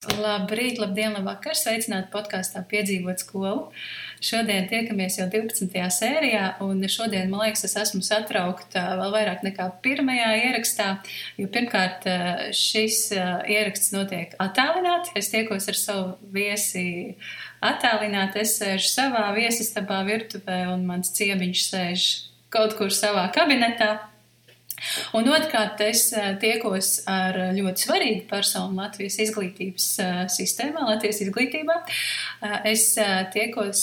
Labrīt, labdien, labvakar! Sveicināti podkāstā Piedzīvot skolu. Šodien tiekamies jau 12. sērijā, un šodien, man liekas, es esmu satraukta vēl vairāk nekā pirmajā ierakstā, jo pirmkārt šis ieraksts notiek attālināti. Es tiekos ar savu viesi attālināti. Es sēžu savā viesistabā virtuvē, un mans ciemiņš sēž kaut kur savā kabinetā. Un otrkārt, es eh, tiekos ar ļoti svarīgu personu Latvijas izglītības eh, sistēmā, Latvijas izglītībā. Eh, es tiekos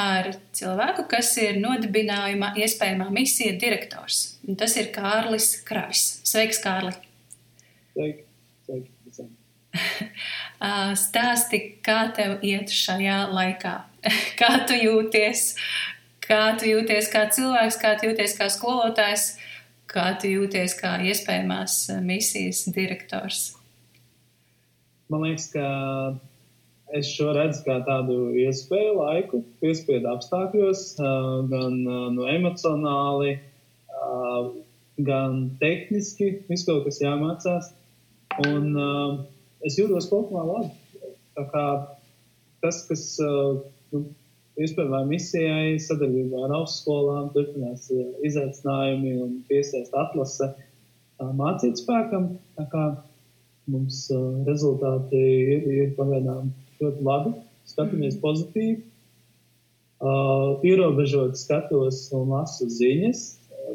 ar cilvēku, kas ir nodibinājuma iespējamā misija direktors. Un tas ir Kārlis Kravis. Sveiks, Kārli! Sveiki! Sveiki. Stāsti, kā tev iet šajā laikā? Kā tu jūties? Kā tu jūties kā cilvēks, kā tu jūties kā skolotājs? Kā tu jūties kā iespējamās eh, misijas direktors? Man liekas, ka es šo redzu kā tādu iespēju laiku, piespiedu apstākļos, eh, gan eh, no emocionāli, gan tehniski, visu kaut kas jāmācās. Un es jūtos kopumā labi. Tas, kas nu, vispār misijai sadarbībā ar augstskolām turpinās izaicinājumi un piesaist atlase mācīt spēkam. Tā kā mums rezultāti ir, ir pagaidām ļoti labi, skatāmies mm. pozitīvi. Uh, ierobežot skatos un lasu ziņas,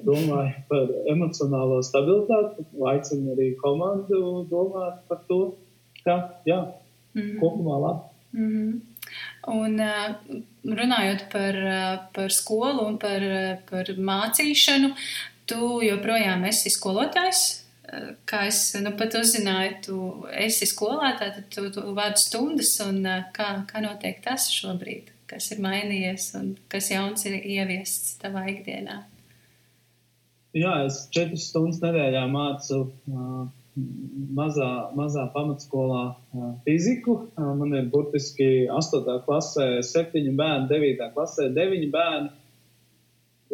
domāju par emocionālo stabilitāti, aicinu arī komandu domāt par to, ka, jā, mm -hmm. kopumā labi. Mm -hmm. Un runājot par, par skolu un par, par mācīšanu, tu joprojām esi skolotājs. Kā es nu, pat uzzināju, tu esi skolētājs, tad tu, tu vāc stundas, un kā, kā notiek tas šobrīd? Kas ir mainījies un kas jauns ir ieviests tavā ikdienā? Jā, es četras stundas nedēļā mācu uh, mazā, mazā pamatskolā fiziku. Man ir burtiski 8. klasē 7 bērni, 9. klasē 9 bērni.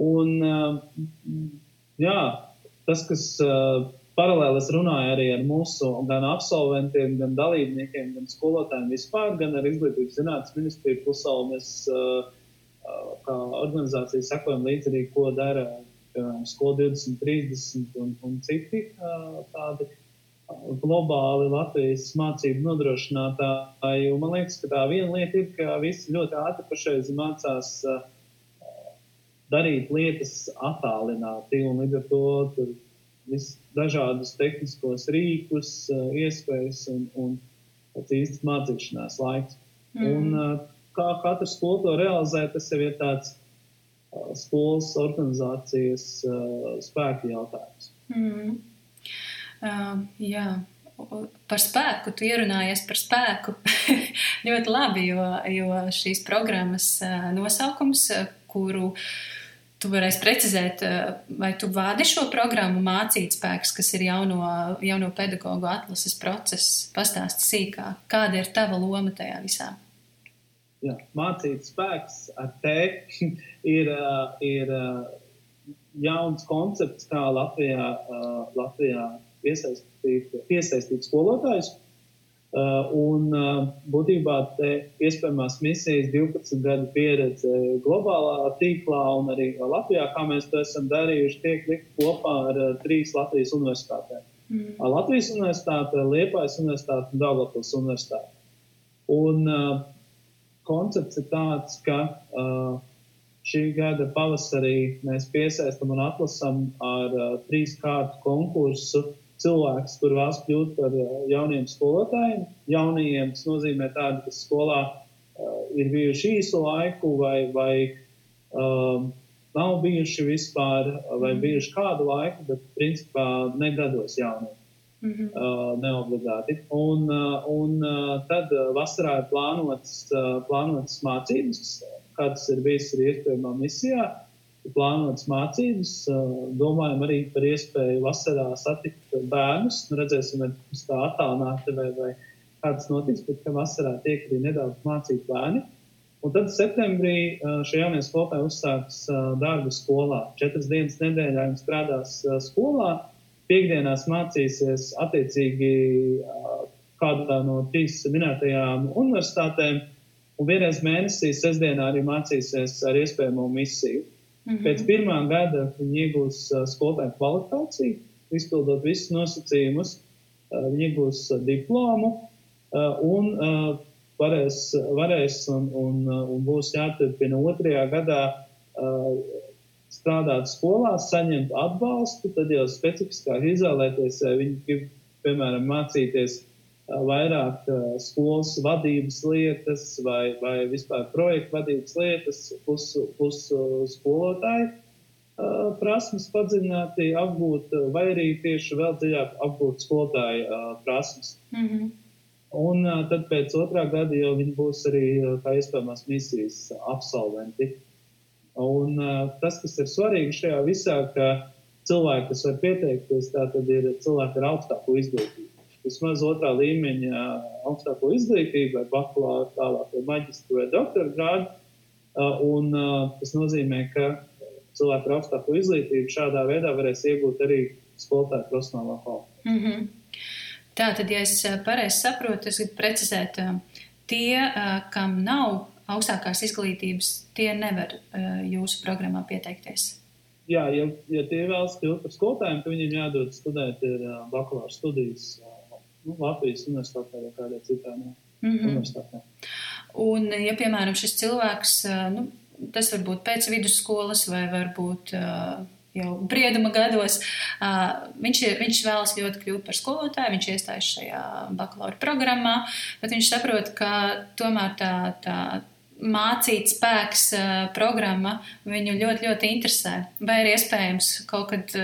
Un, jā, tas, kas paralēli es runāju arī ar mūsu gan absolventiem, gan dalībniekiem, gan skolotājiem vispār, gan ar izglītības zinātnes ministriju pusēlu. Mēs kā organizācija sekojam līdzi arī, ko dara Skola 2030 un, un citi tādi globāli Latvijas mācību nodrošinātāji. Un man liekas, ka tā viena lieta ir, ka visi ļoti ātri pašreiz mācās uh, darīt lietas attālināti, un līdz ar to dažādus tehniskos rīkus, uh, iespējas un, un tāds īsts mācīšanās laiks. Mm. Un uh, kā katrs skolu to realizē, tas jau ir tāds skolas organizācijas spēka jautājums. Mm. Uh, jā, par spēku. Tu ierunājies par spēku ļoti labi, jo, jo šīs programmas nosaukums, kuru tu varēsi precizēt, vai tu vādi šo programmu mācīt spēks, kas ir jauno, jauno pedagoģu atlases process. Pastāsti sīkāk, kāda ir tava loma tajā visā? Jā, mācīt spēks ar te ir, ir jauns koncepts, kā Latvijā, Latvijā piesaistīt, piesaistīt skolotājus. Uh, un uh, būtībā iespējamās misijas 12 gadu pieredze globālā tīklā un arī Latvijā, kā mēs to esam darījuši, tiek likt kopā ar uh, trīs Latvijas universitātēm. Mm. Latvijas universitāte, Liepājas universitāte un Daugavpils universitāte. Un uh, koncepts ir tāds, ka uh, šī gada pavasarī mēs piesaistam un atlasam ar uh, trīs kārtu konkursu cilvēks, kur vēlas kļūt par uh, jauniem skolotājiem. Jaunajiem tas nozīmē tādu, kas skolā uh, ir bijuši īsu laiku vai, vai um, nav bijuši vispār, vai mm. bijuši kādu laiku, bet principā negados jauniem. Mm -hmm. uh, neobligāti. Un, uh, un uh, tad vasarā ir plānotas, uh, plānotas mācības, kādas ir bijis arī iespējamā misijā. Uh, plānotas mācības. Domājam arī par iespēju vasarā satikt bērnus. Nu, redzēsim, vai tas tā attālināti vai, vai kāds notiks, bet ka vasarā tiek arī nedaudz mācīt bērni. Un tad septembrī šie jaunie skolotāji uzsāks darbu skolā. Četras dienas nedēļā viņi strādās skolā. Piektdienās mācīsies attiecīgi kādā no trīs minētajām universitātēm, un vienreiz mēnesī sestdienā arī mācīsies ar iespējamo misiju. Mm -hmm. Pēc pirmā gada viņi iegūs uh, skolotāju kvalifikāciju, izpildot visus nosacījumus, uh, viņi iegūs uh, diplomu un varēs, varēs un, un, un būs jāturpina otrajā gadā strādāt skolās, saņemt atbalstu, tad jau specifiskāk izvēlēties, vai viņi grib, piemēram, mācīties vairāk skolas vadības lietas vai, vai vispār projektu vadības lietas, plus, plus skolotāji prasmes padziļināti apgūt, vai arī tieši vēl dziļāk apgūt skolotāju prasmes. Mm -hmm. Un tad pēc otrā gada jau viņi būs arī iespējamās misijas absolventi. Un tas, kas ir svarīgi šajā visā, ka cilvēki, kas var pieteikties, tā tad ir cilvēki ar augstāko izglītību vismaz otrā līmeņa augstāko izglītību, vai bakalaura, tālāk vai maģistra vai doktora grādu. Un tas nozīmē, ka cilvēki ar augstāko izglītību šādā veidā varēs iegūt arī skolotāju profesionālā kvalitāti. Mm -hmm. Tā tad, ja es pareizi saprotu, es gribu precizēt, tie, kam nav augstākās izglītības, tie nevar jūsu programmā pieteikties. Jā, ja, ja tie vēlas kļūt par skolotājiem, tad viņiem jādod studēt ir bakalaura studijas nu, Latvijas universitātē vai kādā citā no mm -hmm. universitātē. Un, ja, piemēram, šis cilvēks, nu, tas var būt pēc vidusskolas vai varbūt jau brieduma gados, viņš, viņš vēlas ļoti kļūt par skolotāju, viņš iestājas šajā bakalaura programmā, bet viņš saprot, ka tomēr tā, tā mācīt spēks programma viņu ļoti, ļoti interesē. Vai ir iespējams kaut kad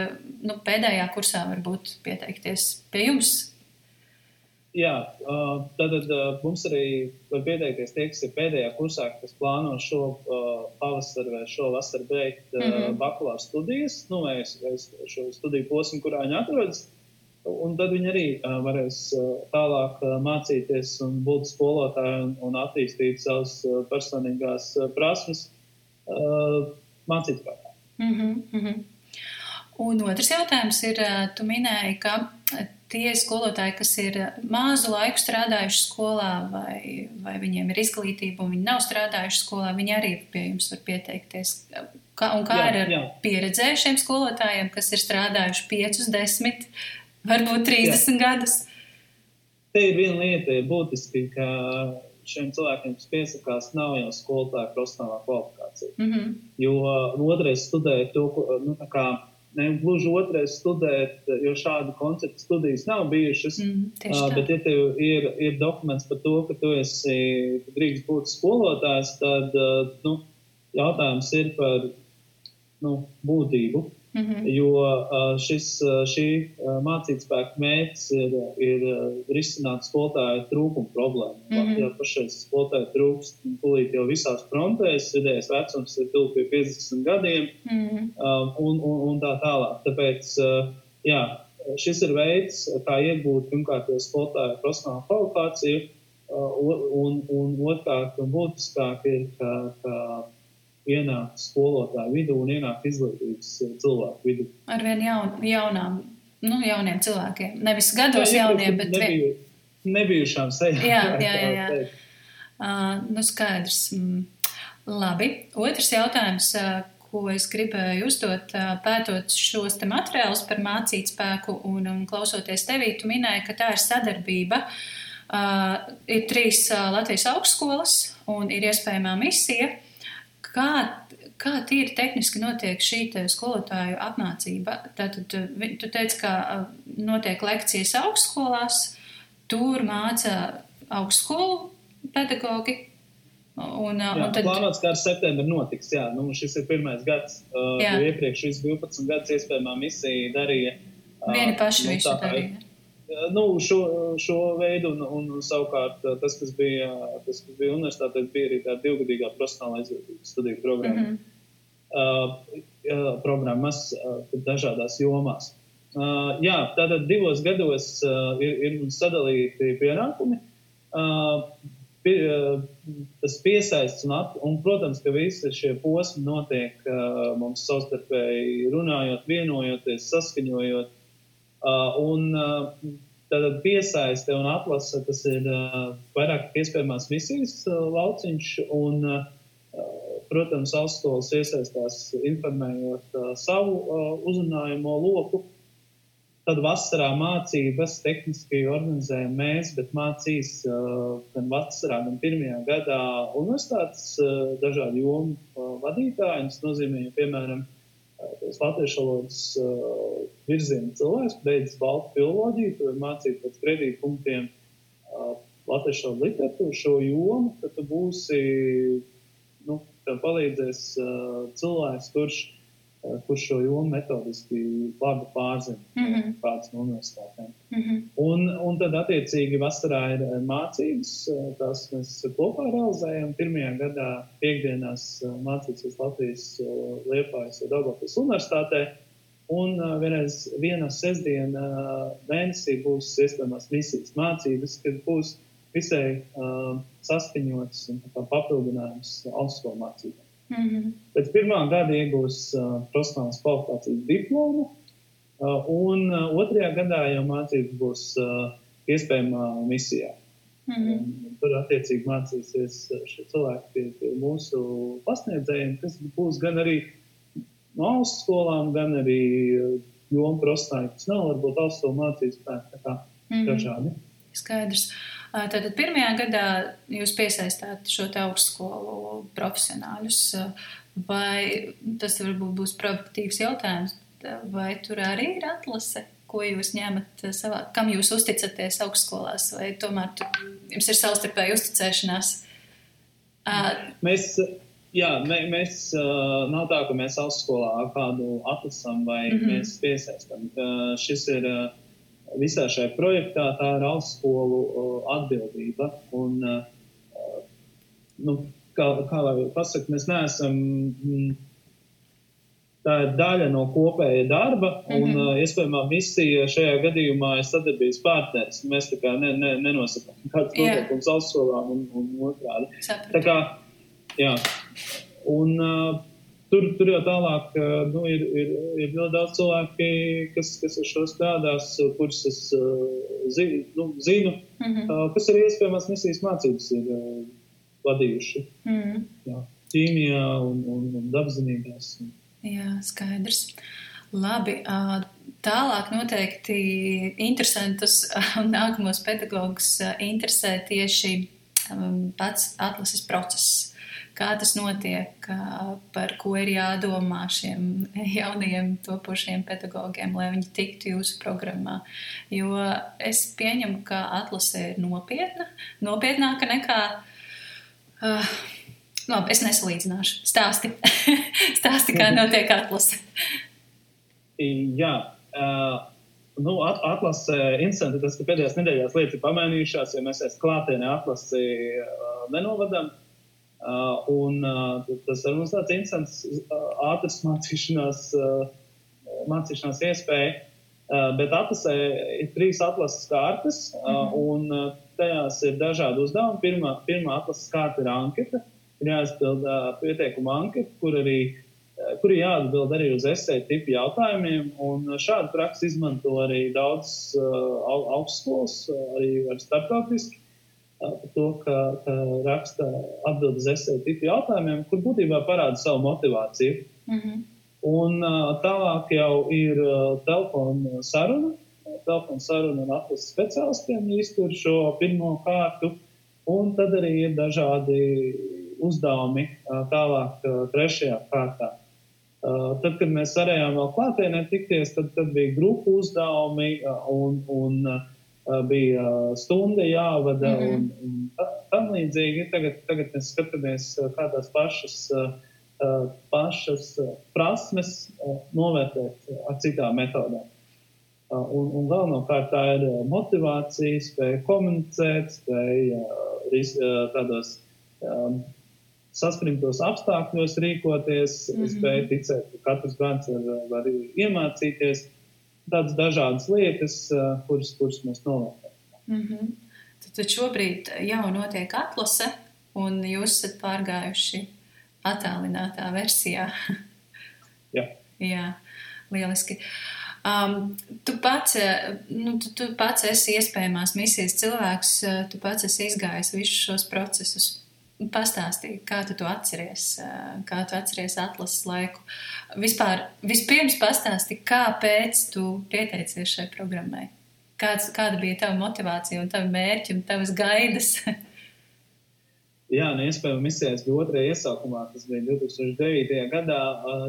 nu, pēdējā kursā varbūt pieteikties pie jums Jā, tad, tad mums arī var pieteikties tie, kas ir pēdējā kursā, kas plāno šo pavasaru vai šo vasaru beigt mm -hmm. bakalaura studijas, nu, vai, šo studiju posmu, kurā viņi atrodas. Un tad viņi arī uh, varēs uh, tālāk uh, mācīties un būt skolotāji un, un attīstīt savas uh, personīgās uh, prasmes uh, mācīt spēkā. Mm -hmm. Un otrs jautājums ir, tu minēji, ka tie skolotāji, kas ir mazu laiku strādājuši skolā, vai, vai viņiem ir izglītība, un viņi nav strādājuši skolā, viņi arī pie jums var pieteikties. Kā, un kā jā, ir ar jā. pieredzējušiem skolotājiem, kas ir strādājuši 5, 10, varbūt 30 jā. gadus? Te ir viena lieta, ir būtiski, ka šiem cilvēkiem, kas piesakās, nav jau skolotāja profesionālā kvalifikācija. Mm -hmm. Jo otrais studē to, nu, kā ne gluži otrais studēt, jo šādu konceptu studijas nav bijušas. Mm, uh, bet, ja tev ir, ir dokuments par to, ka tu esi drīkst būt skolotājs, tad uh, nu, jautājums ir par nu, būtību. Mm -hmm. Jo šis, šī mācībspēka mērķis ir, ir risināt skolotāju trūkumu problēmu. Mm -hmm. Ja pašais skolotāju trūkst tūlīt jau visās frontēs, vidējais vecums ir tuvu pie 50 gadiem mm -hmm. un, un, un tā tālāk. Tāpēc, jā, šis ir veids, kā iegūt pirmkārt jau skolotāju profesionālu kvalifikāciju, un, un, un otrkārt un būtiskāk ir, ka, ka ienākt skolotāju vidū un ienākt izglītības eh, cilvēku vidū. Ar vien jaun, jaunām, nu, jauniem cilvēkiem. Nevis gados jā, jauniem, bet nebiju, nebijušām sejām. Jā, jā, jā. jā. Uh, nu, skaidrs. Mm. Labi. Otrs jautājums. Uh, ko es gribēju uzdot, pētot šos materiālus par mācīt spēku un, un klausoties tevī, tu minēji, ka tā ir sadarbība. Uh, ir trīs uh, Latvijas augstskolas un ir iespējamā misija. Kā, kā tīri tehniski notiek šī skolotāju apmācība? Tātad tu teici, ka notiek lekcijas augstskolās, tur māca augstskolu pedagogi. Un, jā, un tad... Plānots, ka ar septembri notiks. Jā, nu, šis ir pirmais gads. Uh, iepriekš šis 12 gadus iespējamā misija darīja. Uh, Vieni paši nu, visu darīja nu, šo, šo veidu, un, un savukārt tas, kas bija, tas, kas bija universitātē, bija arī tāda divgadīgā profesionāla izglītības studiju programma. Mm -hmm. uh, programmas uh, dažādās jomās. Uh, jā, tātad divos gados uh, ir, ir sadalīti pienākumi. Uh, pie, uh, tas piesaists un, at, un, protams, ka visi šie posmi notiek uh, mums savstarpēji runājot, vienojoties, saskaņojot Uh, un uh, Tātad piesaiste un atlase tas ir uh, vairāk iespējamās misijas uh, lauciņš. Un, uh, protams, augstskolas iesaistās informējot uh, savu uh, uzrunājumu loku. Tad vasarā mācības tehniski organizējam mēs, bet mācīs uh, gan vasarā, gan pirmajā gadā universitātes uh, dažādu jomu uh, vadītāji. Tas nozīmē, ja, piemēram, tos latviešu valodas uh, virziena cilvēks, beidz baltu filoloģiju, tur mācīt pēc kredītpunktiem uh, latviešu valodu literatūru šo jomu, tad tu būsi, nu, tev palīdzēs uh, cilvēks, kurš kurš šo jomu metodiski labi pārzina, mm -hmm. kāds no universitātēm. Mm -hmm. un, un tad, attiecīgi, vasarā ir eh, mācības, eh, tās mēs kopā realizējam. Pirmajā gadā piekdienās mācīsies Latvijas Liepājas Daugavpils universitātē. Un uh, vienreiz vienā sestdienā uh, mēnesī būs iespējamās misijas mācības, kad būs visai uh, saskaņots un papildinājums augstskolu mācībām. Mm -hmm. Pēc pirmā gada iegūs uh, profesionālas kvalifikācijas diplomu, uh, un uh, otrajā gadā jau mācības būs uh, iespējamā misijā. Mm -hmm. un, tur attiecīgi mācīsies šie cilvēki pie, pie mūsu pasniedzējiem, kas būs gan arī no augstskolām, gan arī jomu profesionāļi, kas nav varbūt augstskolu mācības spēki, tā kā mm -hmm. dažādi. Skaidrs. Uh, Tātad pirmajā gadā jūs piesaistāt šo augstskolu profesionāļus, vai tas varbūt būs produktīvs jautājums, vai tur arī ir atlase, ko jūs ņemat savā, kam jūs uzticaties augstskolās, vai tomēr tur, jums ir savstarpēja uzticēšanās? Mēs, jā, mē, mēs nav tā, ka mēs augstskolā kādu atlasam vai mm -hmm. mēs piesaistam. Šis ir visā šajā projektā tā ir augstskolu atbildība. Un, nu, kā, kā lai pasakā, mēs neesam. Mm, tā ir daļa no kopēja darba, un mm -hmm. iespējamā misija šajā gadījumā ir sadarbības partneris. Mēs tā kā ne, ne, nenosakām kādas noteikumus augstskolām un, un otrādi. Tā kā, jā. Un, uh, Tur, tur jau tālāk nu, ir, ir, ir ļoti daudz cilvēki, kas, kas ar šo strādās, kurus es uh, zinu, nu, zinu mm -hmm. kas arī iespējamās misijas mācības ir vadījuši. Mm -hmm. Jā, ķīmijā un, un, un dabaszinībās. Jā, skaidrs. Labi, tālāk noteikti interesantus un nākamos pedagogus interesē tieši pats atlases process kā tas notiek, par ko ir jādomā šiem jaunajiem topošiem pedagogiem, lai viņi tiktu jūsu programmā. Jo es pieņemu, ka atlase ir nopietna, nopietnāka nekā. Uh, Labi, es nesalīdzināšu. Stāsti, Stāsti kā notiek atlase. Jā, uh, nu, at, atlase interesanti tas, ka pēdējās nedēļās lietas ir pamainījušās, ja mēs esam klātienē atlasi uh, nenovadam. Uh, Uh, un uh, tas var mums tāds interesants, uh, ātrs mācīšanās, mācīšanās iespēja. Bet atlasē ir trīs atlases kārtas, mm -hmm. un tajās ir dažādi uzdevumi. Pirmā, pirmā atlases kārta ir anketa. Ir jāizpild pieteikuma anketa, kur arī kur ir jāatbild arī uz esēju tipu jautājumiem. Šādu praksi izmanto arī daudzas uh, augstskolas, arī starptautiski par to, ka, ka raksta atbildes esēju tipu jautājumiem, kur būtībā parāda savu motivāciju. Mm -hmm. Un tālāk jau ir telefona saruna. Telefona saruna ar atlases speciālistiem iztur šo pirmo kārtu, un tad arī ir dažādi uzdevumi tālāk trešajā kārtā. Tad, kad mēs varējām vēl klātienē tikties, tad, tad bija grupu uzdevumi un, un bija stunda jāvada mm -hmm. un, un tam līdzīgi. Tagad, tagad mēs skatāmies, kā tās pašas, pašas prasmes novērtēt ar citām metodēm. Un, un galvenokārt tā ir motivācija, spēja komunicēt, spēja tādos saspringtos apstākļos rīkoties, mm -hmm. spēja ticēt, ka katrs bērns var, var iemācīties tādas dažādas lietas, kuras, kuras mēs novērtējam. Mm -hmm. tad, šobrīd jau notiek atlase, un jūs esat pārgājuši attālinātā versijā. Jā. Jā, lieliski. Um, tu, pats, nu, tu, tu pats esi iespējamās misijas cilvēks, tu pats esi izgājis visus šos procesus. Pastāstīji, kā tu to atceries, kā tu atceries atlases laiku. Vispār, vispirms pastāstīji, kāpēc tu pieteicies šai programmai. Kāds, kāda bija tava motivācija un tava mērķi un tavas gaidas? Jā, nu, iespējams, misijas bija otrajā iesaukumā. Tas bija 2009. gadā,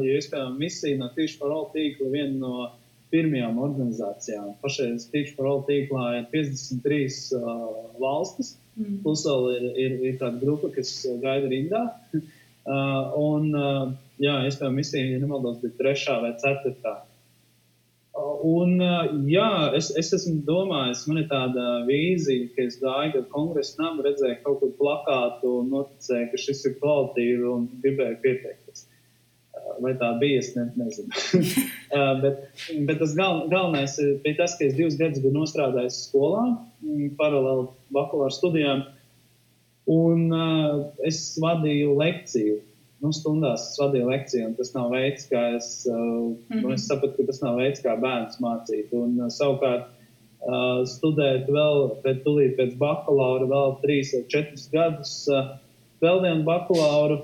jo iespējams, misija no Tīša parola tīkla viena no pirmajām organizācijām. Pašreiz Tīša parola tīklā ir 53 uh, valstis, mm. plus vēl ir, ir, ir tāda grupa, kas gaida rindā. uh, un, uh, jā, iespējams, misija, ja nemaldos, bija trešā vai ceturtā. Un, jā, es, es esmu domājis, man ir tāda vīzija, ka es gāju ar kongresa namu, redzēju kaut kur plakātu un noticēju, ka šis ir kvalitīvi un gribēju pieteikties. Vai tā bija, es ne, nezinu. bet, bet tas gal, galvenais bija tas, ka es divus gadus biju nostrādājis skolā, paralēli bakalaura studijām, un uh, es vadīju lekciju nu, stundās es vadīju lekciju, un tas nav veids, kā es, uh, mm -hmm. nu, es sapratu, ka tas nav veids, kā bērns mācīt. Un, uh, savukārt, uh, studēt vēl pēc, pēc bakalaura, vēl trīs vai četrus gadus, uh, vēl vienu bakalauru.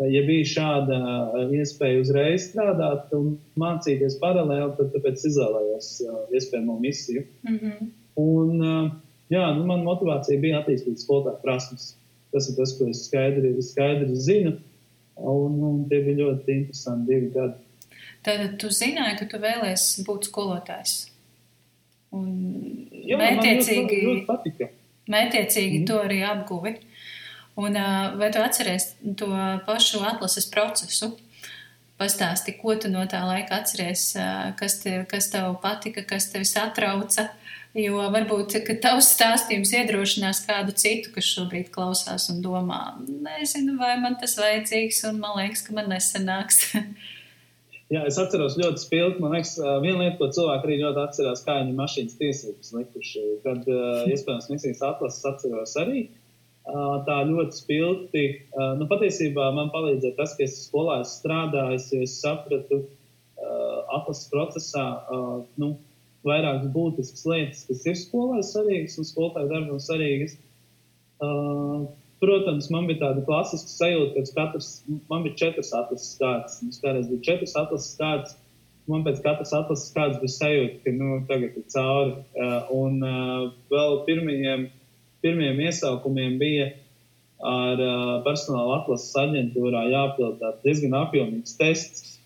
Uh, ja bija šāda uh, iespēja uzreiz strādāt un mācīties paralēli, tad tāpēc izvēlējos uh, iespējamo misiju. Mm -hmm. Un, uh, jā, nu, man motivācija bija attīstīt skolotāju prasmes. Tas ir tas, ko es skaidri, skaidri zinu. Un, un tie bija ļoti interesanti divi gadi. Tad tu zināji, ka tu vēlēsies būt skolotājs. Un Jā, mētiecīgi, ļoti, ļoti mētiecīgi mm. to arī apguvi. Un, vai tu atceries to pašu atlases procesu? Pastāsti, ko tu no tā laika atceries, kas tev, kas tev patika, kas tevi satrauca. Jo varbūt tavs stāstījums iedrošinās kādu citu, kas šobrīd klausās un domā, nezinu, vai man tas vajadzīgs, un man liekas, ka man nesanāks. Jā, es atceros ļoti spilgti. Man liekas, viena lieta, ko cilvēki arī ļoti atcerās, kā viņi mašīnas tiesības likuši. Kad, iespējams, misijas atlases atceros arī. Tā ļoti spilgti. Nu, patiesībā man palīdzēja tas, ka es skolā strādāju, jo es sapratu atlases procesā, nu, vairākas būtiskas lietas, kas ir skolai svarīgas un skolotāju darbam svarīgas. Protams, man bija tāda klasiska sajūta, ka katrs, man bija četras atlases kārtas. Mums kādreiz bija četras atlases kārtas. Man pēc katras atlases kārtas bija sajūta, ka nu, tagad ir cauri. Un vēl pirmajiem, pirmajiem iesaukumiem bija ar uh, personāla atlases aģentūrā jāpild diezgan apjomīgs tests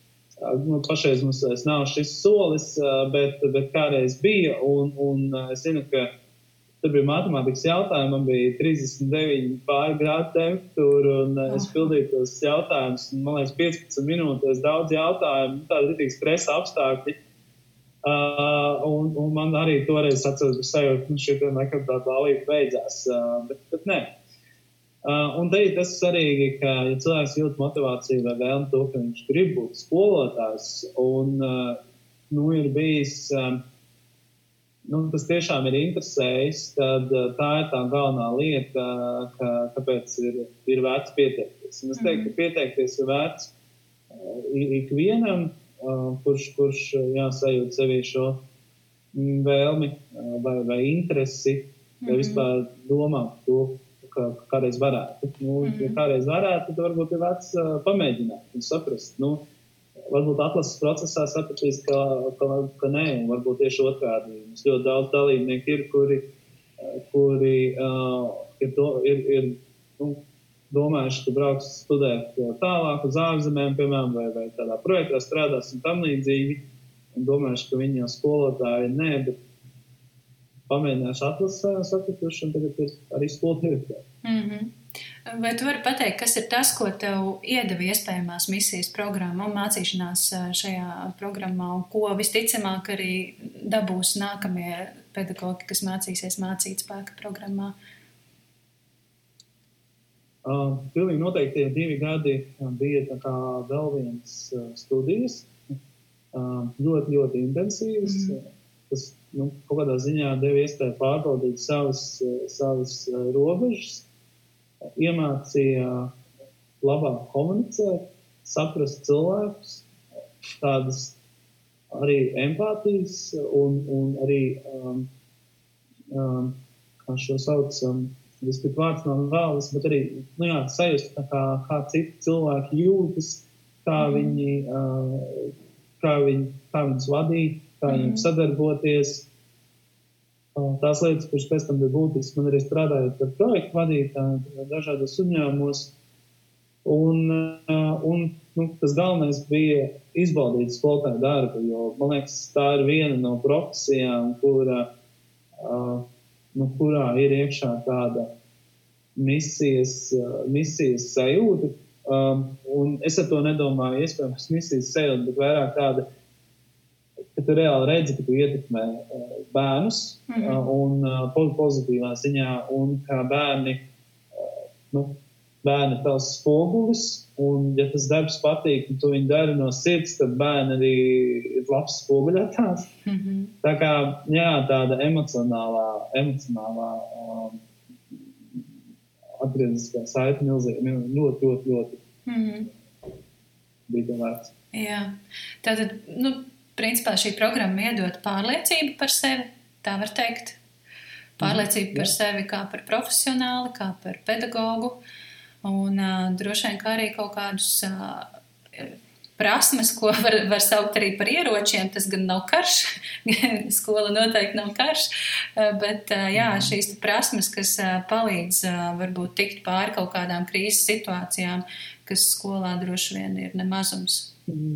Nu, pašreiz mums nav šis solis, bet, bet kādreiz bija. Un, un es zinu, ka tur bija matemātikas jautājumi, man bija 39 pāri grādu temperatūra, un es pildīju tos jautājumus. Man liekas, 15 minūtēs daudz jautājumu, tādi rītīgi stresa apstākļi. Uh, un, un man arī toreiz atceros, ka sajūta, ka nu, šī nekad tā balība beidzās. Uh, bet, bet nē, Uh, un te ir tas svarīgi, ka, ja cilvēks jūt motivāciju vai vēlmu to, ka viņš grib būt skolotājs, un uh, nu, ir bijis, um, nu, tas tiešām ir interesējis, tad uh, tā ir tā galvenā lieta, ka, kāpēc ir, ir vērts pieteikties. Un es teiktu, ka mhm. pieteikties ir vērts uh, ikvienam, uh, kurš, kurš jāsajūt sevī šo mm, vēlmi vai, vai interesi, vai mhm. vispār domāt to ka kādreiz varētu. Nu, mm -hmm. Ja kādreiz varētu, tad varbūt ir vērts uh, pamēģināt un saprast. Nu, varbūt atlases procesā sapratīs, ka, ka, ka nē, un varbūt tieši otrādi. Mums ļoti daudz dalībnieku ir, kuri, kuri uh, ir, do, ir, ir nu, domājuši, ka brauks studēt tālāk uz ārzemēm, piemēram, vai, vai tādā projektā strādās un tam līdzīgi. Un domājuši, ka viņi jau skolotāji nē, bet pamēģināšu atlasīt, sakrituši, un tagad ir arī direktori. Mm -hmm. Vai tu vari pateikt, kas ir tas, ko tev iedeva iespējamās misijas programma un mācīšanās šajā programmā, un ko visticamāk arī dabūs nākamie pedagogi, kas mācīsies mācīt spēka programmā? Uh, pilnīgi noteikti tie divi gadi bija vēl viens uh, studijas, uh, ļoti, ļoti intensīvas. Mm -hmm. Tas nu, kaut kādā ziņā deva iespēju pārbaudīt savas, savas eh, robežas, iemācīja labāk komunicēt, saprast cilvēkus, tādas arī empātijas un, un arī, um, um, kā šo sauc, um, es pat vārds nav vēlas, bet arī, nu jā, sajust, kā, kā citi cilvēki jūtas, kā mm. viņi, uh, kā viņi, kā viņus vadīt, kā mm. viņiem sadarboties. Uh, tās lietas, kuras pēc tam bija būtiskas, man arī strādājot ar projektu vadītāju dažādos uzņēmumos. Un, uh, un nu, tas galvenais bija izbaudīt skolotāju darbu, jo man liekas, tā ir viena no profesijām, kura, uh, nu, kurā ir iekšā tāda misijas, uh, misijas sajūta. Um, es ar to nedomāju, iespējams, misijas sajūta, bet vairāk tāda, ka tu reāli redzi, ka tu ietekmē uh, bērnus mm -hmm. uh, un uh, pozitīvā ziņā, un kā bērni. Uh, nu, bērni tavs spogulis, un, ja tas darbs patīk, un tu viņu dari no sirds, tad bērni arī ir labs spoguļotājs. Mm -hmm. Tā kā, jā, tāda emocionālā, emocionālā um, atgrieziskā saite milzīgi, ļoti, ļoti, ļoti mm -hmm. bija vērts. Jā, tātad, nu, principā šī programma iedod pārliecību par sevi, tā var teikt. Pārliecību mm, par sevi kā par profesionāli, kā par pedagogu. Uh, Un uh, droši vien arī kaut kādus uh, prasmes, ko var, var saukt arī par ieročiem. Tas gan nav karš, skola noteikti nav karš, bet jā, mhm. šīs prasmes, kas palīdz varbūt tikt pāri kaut kādām krīzes situācijām, kas skolā droši vien ir nemazums.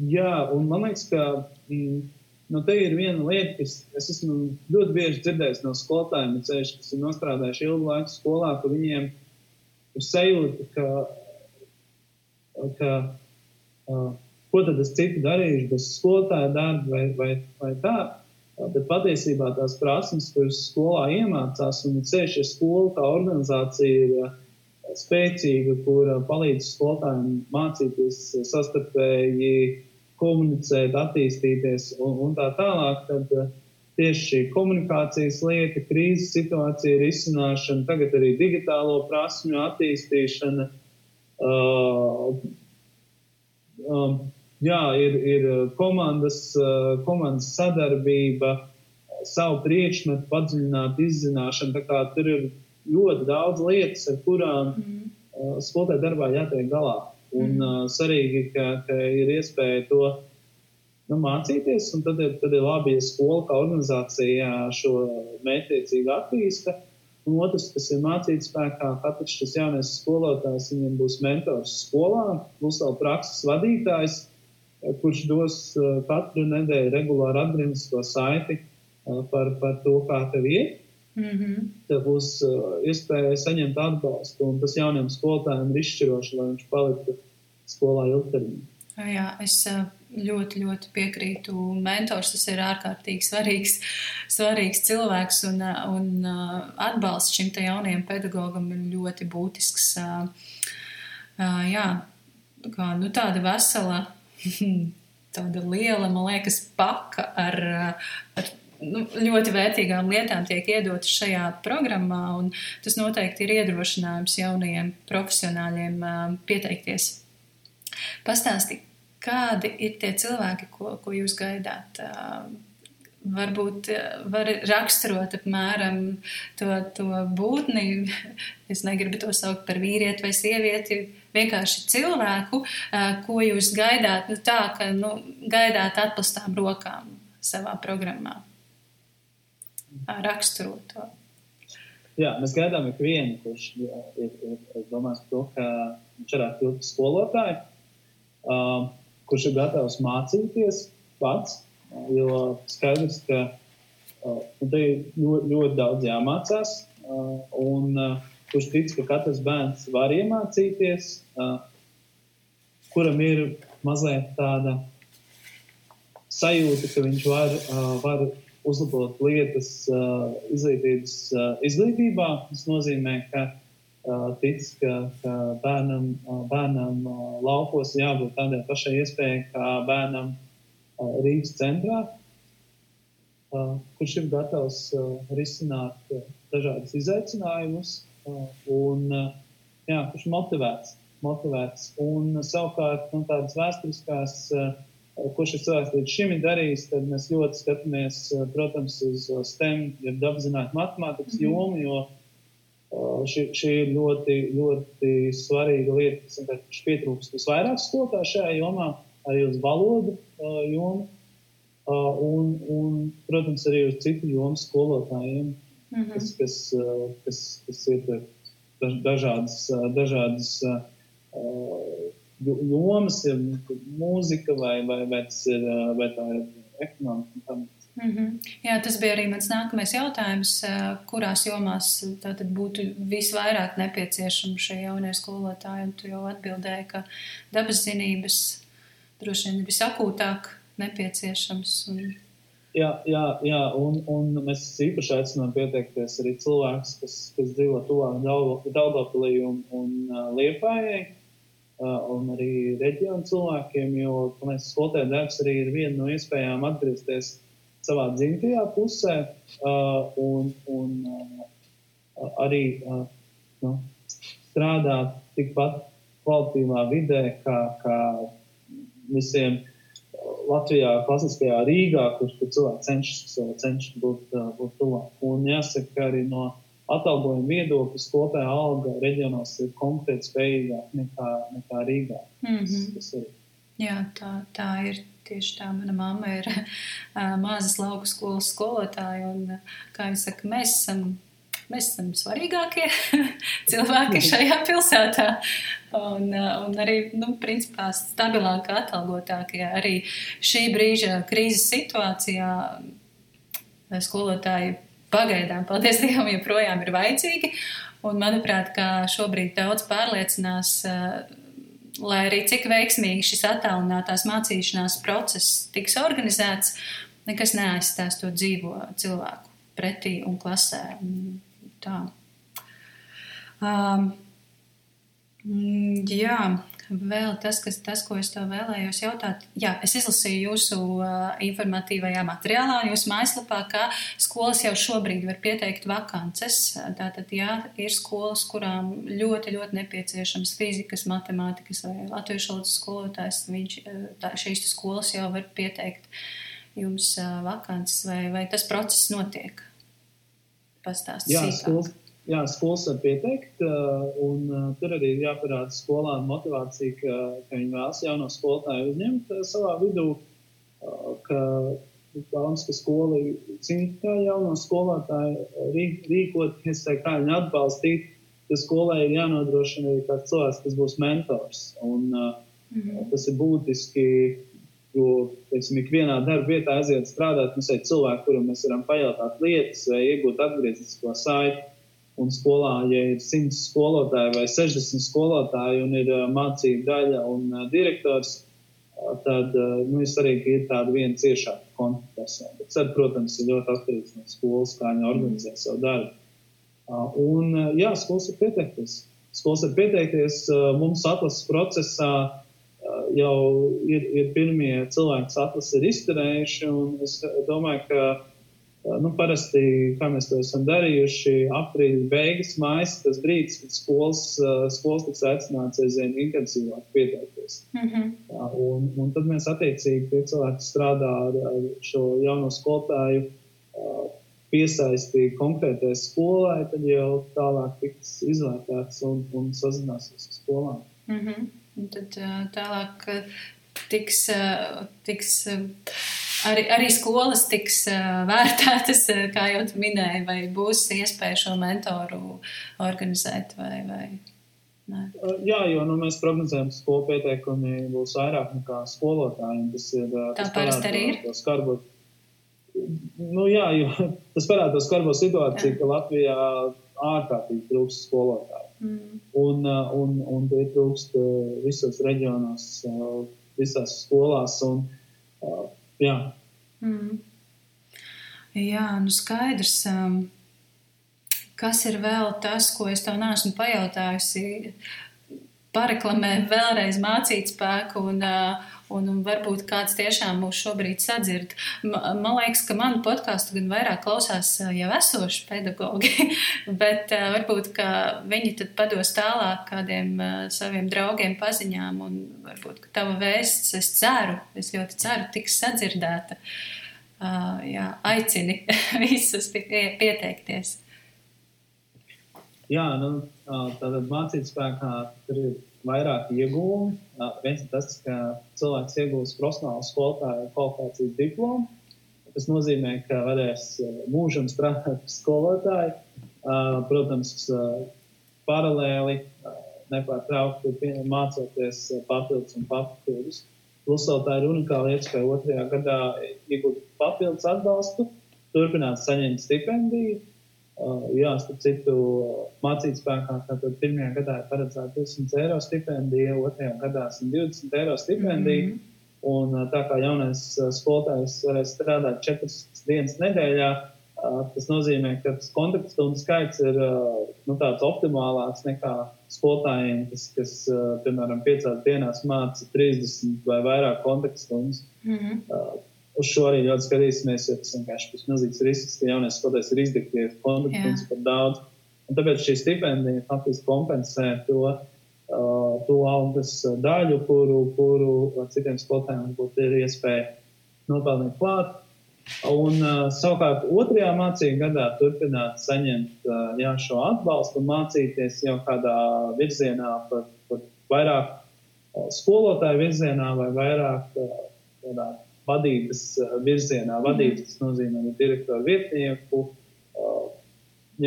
Jā, un man liekas, ka mm, nu, te ir viena lieta, kas es esmu ļoti bieži dzirdējis no skolotājiem, ceļš, kas ir nostrādājuši ilgu laiku skolā, ka viņiem ir sajūta, ka, ka uh, ko tad es citu darīšu bez skolotāja darba vai, vai, vai tā. Bet patiesībā tās prasmes, kuras skolā iemācās, un ceļš, ja skola kā organizācija ir spēcīga, kur palīdz skolotājiem mācīties sastarpēji komunicēt, attīstīties un, un tā tālāk, tad uh, tieši šī komunikācijas lieta, krīzes situācija, risināšana, tagad arī digitālo prasmju attīstīšana. Uh, um, jā, ir, ir komandas, uh, komandas sadarbība, savu priekšmetu padziļināt, izzināšana. Tur ir ļoti daudz lietas, ar kurām mm. uh, skolotāju darbā jātiek galā. Un mm. uh, svarīgi, ka, ka ir iespēja to nu, mācīties. Tad ir, tad ir labi, ja skola kā organizācija šo mērķtiecīgi attīsta. Un otrs, kas ir mācīts spēkā, katrs šis jaunais skolotājs, viņam būs mentors skolā, būs vēl prakses vadītājs, kurš dos uh, katru nedēļu regulāri atgrieznisko saiti uh, par, par to, kā tev iet. Mm -hmm. Tev būs iespēja saņemt atbalstu, un tas jaunam skolotājam ir izšķiroši, lai viņš paliktu skolā ilgtermiņā. Jā, es ļoti, ļoti piekrītu. Mentors tas ir ārkārtīgi svarīgs, svarīgs cilvēks, un, un atbalsts šim te jaunajam pedagogam ir ļoti būtisks. Jā, kā nu, tāda vesela, tāda liela, man liekas, paka ar, ar nu, ļoti vērtīgām lietām tiek iedotas šajā programmā, un tas noteikti ir iedrošinājums jaunajiem profesionāļiem pieteikties. Pastāstiet, kādi ir tie cilvēki, ko, ko jūs gaidāt? Varbūt var raksturot apmēram to, to būtni. Es negribu to saukt par vīrieti vai sievieti. Vienkārši cilvēku, ko jūs gaidāt, nu tā, ka nu, gaidāt atplastām rokām savā programmā. Raksturot to. Jā, mēs gaidām ikvienu, kurš ir, ir, ir domājis par to, ka viņš varētu kļūt par skolotāju. Uh, kurš ir gatavs mācīties pats. Jo skaidrs, ka uh, te ir ļoti, ļoti daudz jāmācās, uh, un uh, kurš tic, ka katrs bērns var iemācīties, kuram ir mazliet tāda sajūta, ka viņš var, var uzlabot lietas izglītības izglītībā. Tas nozīmē, ka tic, ka, ka bērnam, bērnam laukos jābūt tādai pašai iespējai kā bērnam Rīgas centrā, kurš ir gatavs risināt dažādas izaicinājumus un jā, kurš motivēts. motivēts. Un savukārt nu, tādas vēsturiskās ko šis cilvēks līdz šim ir darījis, tad mēs ļoti skatāmies, protams, uz STEM, jeb dabzinātņu matemātikas mm -hmm. jomu, jo šī, šī ir ļoti, ļoti svarīga lieta, kas vienkārši pietrūkst visvairāk skolotāju šajā jomā, arī uz valodu jomu, un, un, protams, arī uz citu jomu skolotājiem, mm -hmm. kas, kas, kas, kas ietver dažādas, dažādas jomas, ir mūzika vai, vai, vai, ir, vai tā ir ekonomika. Mm -hmm. Jā, tas bija arī mans nākamais jautājums, kurās jomās būtu visvairāk nepieciešama šie jaunie skolotāji. Tu jau atbildēji, ka dabas zinības droši vien visakūtāk nepieciešams. Un... Jā, jā, jā. Un, un mēs īpaši aicinām pieteikties arī cilvēkus, kas, kas dzīvo tuvāk Daugavpilī un, un Liepājai un arī reģionu cilvēkiem, jo mēs skolotāju darbs arī ir viena no iespējām atgriezties savā dzimtajā pusē un, un arī nu, strādāt tikpat kvalitīvā vidē, kā, kā visiem Latvijā, klasiskajā Rīgā, kur, kur cilvēki cenšas, cenšas būt, būt tuvāk. Un jāsaka, arī no atalgojuma viedokļa skolotāja alga reģionos ir konkrēti spējīgāka nekā, nekā Rīgā. Mm -hmm. tas, tas ir. Jā, tā, tā ir. Tieši tā, mana mamma ir uh, mazas lauku skolas skolotāja, un, kā jau saka, mēs esam, mēs esam svarīgākie cilvēki šajā pilsētā, un, un arī, nu, principā, stabilāk atalgotākie. Arī šī brīža krīzes situācijā skolotāji pagaidām, paldies Dievam, joprojām ir vajadzīgi. Un, manuprāt, kā šobrīd daudz pārliecinās, eh, lai arī cik veiksmīgi šis attālinātās mācīšanās process tiks organizēts, nekas neaizstās to dzīvo cilvēku pretī un klasē. Tā. Um, jā, Vēl tas, kas, tas, ko es tev vēlējos jautāt, jā, es izlasīju jūsu uh, informatīvajā materiālā, jūsu mājaslapā, ka skolas jau šobrīd var pieteikt vakances. Tātad, jā, ir skolas, kurām ļoti, ļoti nepieciešams fizikas, matemātikas vai latviešu valodas skolotājs, viņš, tā, šīs skolas jau var pieteikt jums uh, vakances, vai, vai tas process notiek? Pastāstiet. Jā, skolas, var pieteikt, un tur arī ir jāparāda skolām motivācija, ka, ka viņi vēlas jauno skolotāju uzņemt savā vidū, ka vēlams, ka skola zina, kā jauno skolotāju rīkoties, kā viņu atbalstīt, ka skolai ir jānodrošina arī kāds cilvēks, kas būs mentors. Un, mm -hmm. Tas ir būtiski, jo, teiksim, ikvienā darba vietā aiziet strādāt, mums ir cilvēki, kuram mēs varam pajautāt lietas vai iegūt atgrieznisko saiti. Un skolā, ja ir 100 skolotāji vai 60 skolotāji un ir mācība daļa un direktors, tad nu, svarīgi, ka ir tāda viena ciešāka kontaktperson. Bet, tad, protams, ir ļoti atkarīgs no skolas, kā viņi organizē savu darbu. Un, jā, skolas ir pieteikties. Skolas ir pieteikties. Mums atlases procesā jau ir, ir pirmie cilvēki, kas atlases ir izturējuši. Es domāju, ka Nu, parasti, kā mēs to esam darījuši, aprīļa beigas, mājas, tas brīdis, kad skolas, skolas tiks aicināts aizvien intensīvāk pieteikties. Mm -hmm. Jā, un, un tad mēs attiecīgi tie cilvēki strādā ar, ar šo jauno skolotāju, piesaistīt konkrētai skolai, tad jau tālāk tiks izvērtēts un, un sazināsies ar skolām. Mm -hmm. Un tad tālāk tiks. tiks arī, arī skolas tiks vērtētas, kā jau tu minēji, vai būs iespēja šo mentoru organizēt vai, vai ne? Jā, jo nu, mēs prognozējam, ka skolu pieteikumi būs vairāk nekā skolotāji. Tas ir, Tā parasti arī ir. Skarbot. Nu, jā, jo tas parāda to skarbo situāciju, jā. ka Latvijā ārkārtīgi trūkst skolotāju. Mm. Un, un, un tie trūkst visos reģionos, visās skolās. Un, Jā. Mm. Jā, nu skaidrs. Um, kas ir vēl tas, ko es tev neesmu pajautājusi? Pareklamē vēlreiz mācīt spēku un, uh, un, un varbūt kāds tiešām mūs šobrīd sadzird. Man, man liekas, ka manu podkāstu gan vairāk klausās jau esoši pedagogi, bet uh, varbūt, viņi tad pados tālāk kādiem uh, saviem draugiem paziņām, un varbūt, tava vēsts, es ceru, es ļoti ceru, tiks sadzirdēta. Uh, jā, aicini visus pieteikties. Jā, nu, tātad mācīt spēkā tur ir vairāk iegūmi. Viens ir tas, ka cilvēks iegūst profesionālu skolotāju kvalifikācijas diplomu. Tas nozīmē, ka varēs mūžam strādāt par skolotāju. Protams, paralēli nepārtraukti mācoties papildus un papildus. Plus tā ir unikāla iespēja otrajā gadā iegūt papildus atbalstu, turpināt saņemt stipendiju jā, starp citu, mācīt spēkā, tātad pirmajā gadā ir paredzēta 200 eiro stipendija, otrajā gadā 120 eiro stipendija. Mm -hmm. Un uh, tā kā jaunais uh, skolotājs varēs strādāt četras dienas nedēļā, tas nozīmē, ka tas kontaktstundu skaits ir nu, tāds optimālāks nekā skolotājiem, kas, kas piemēram, piecās dienās māca 30 vai vairāk kontaktstundas. Mm -hmm uz šo arī ļoti skatīsimies, jo tas vienkārši ir milzīgs risks, ka jaunais skolotājs ir izdegties kontaktus par daudz. Un tāpēc šī stipendija faktiski kompensē to, uh, to algas daļu, kuru, kuru citiem skolotājiem ir iespēja nopelnīt klāt. Un uh, savukārt otrajā mācību gadā turpināt saņemt uh, jā, šo atbalstu un mācīties jau kādā virzienā par, par vairāk uh, skolotāju virzienā vai vairāk uh, tādā vadības eh, virzienā. Vadības tas nozīmē direktoru vietnieku, eh,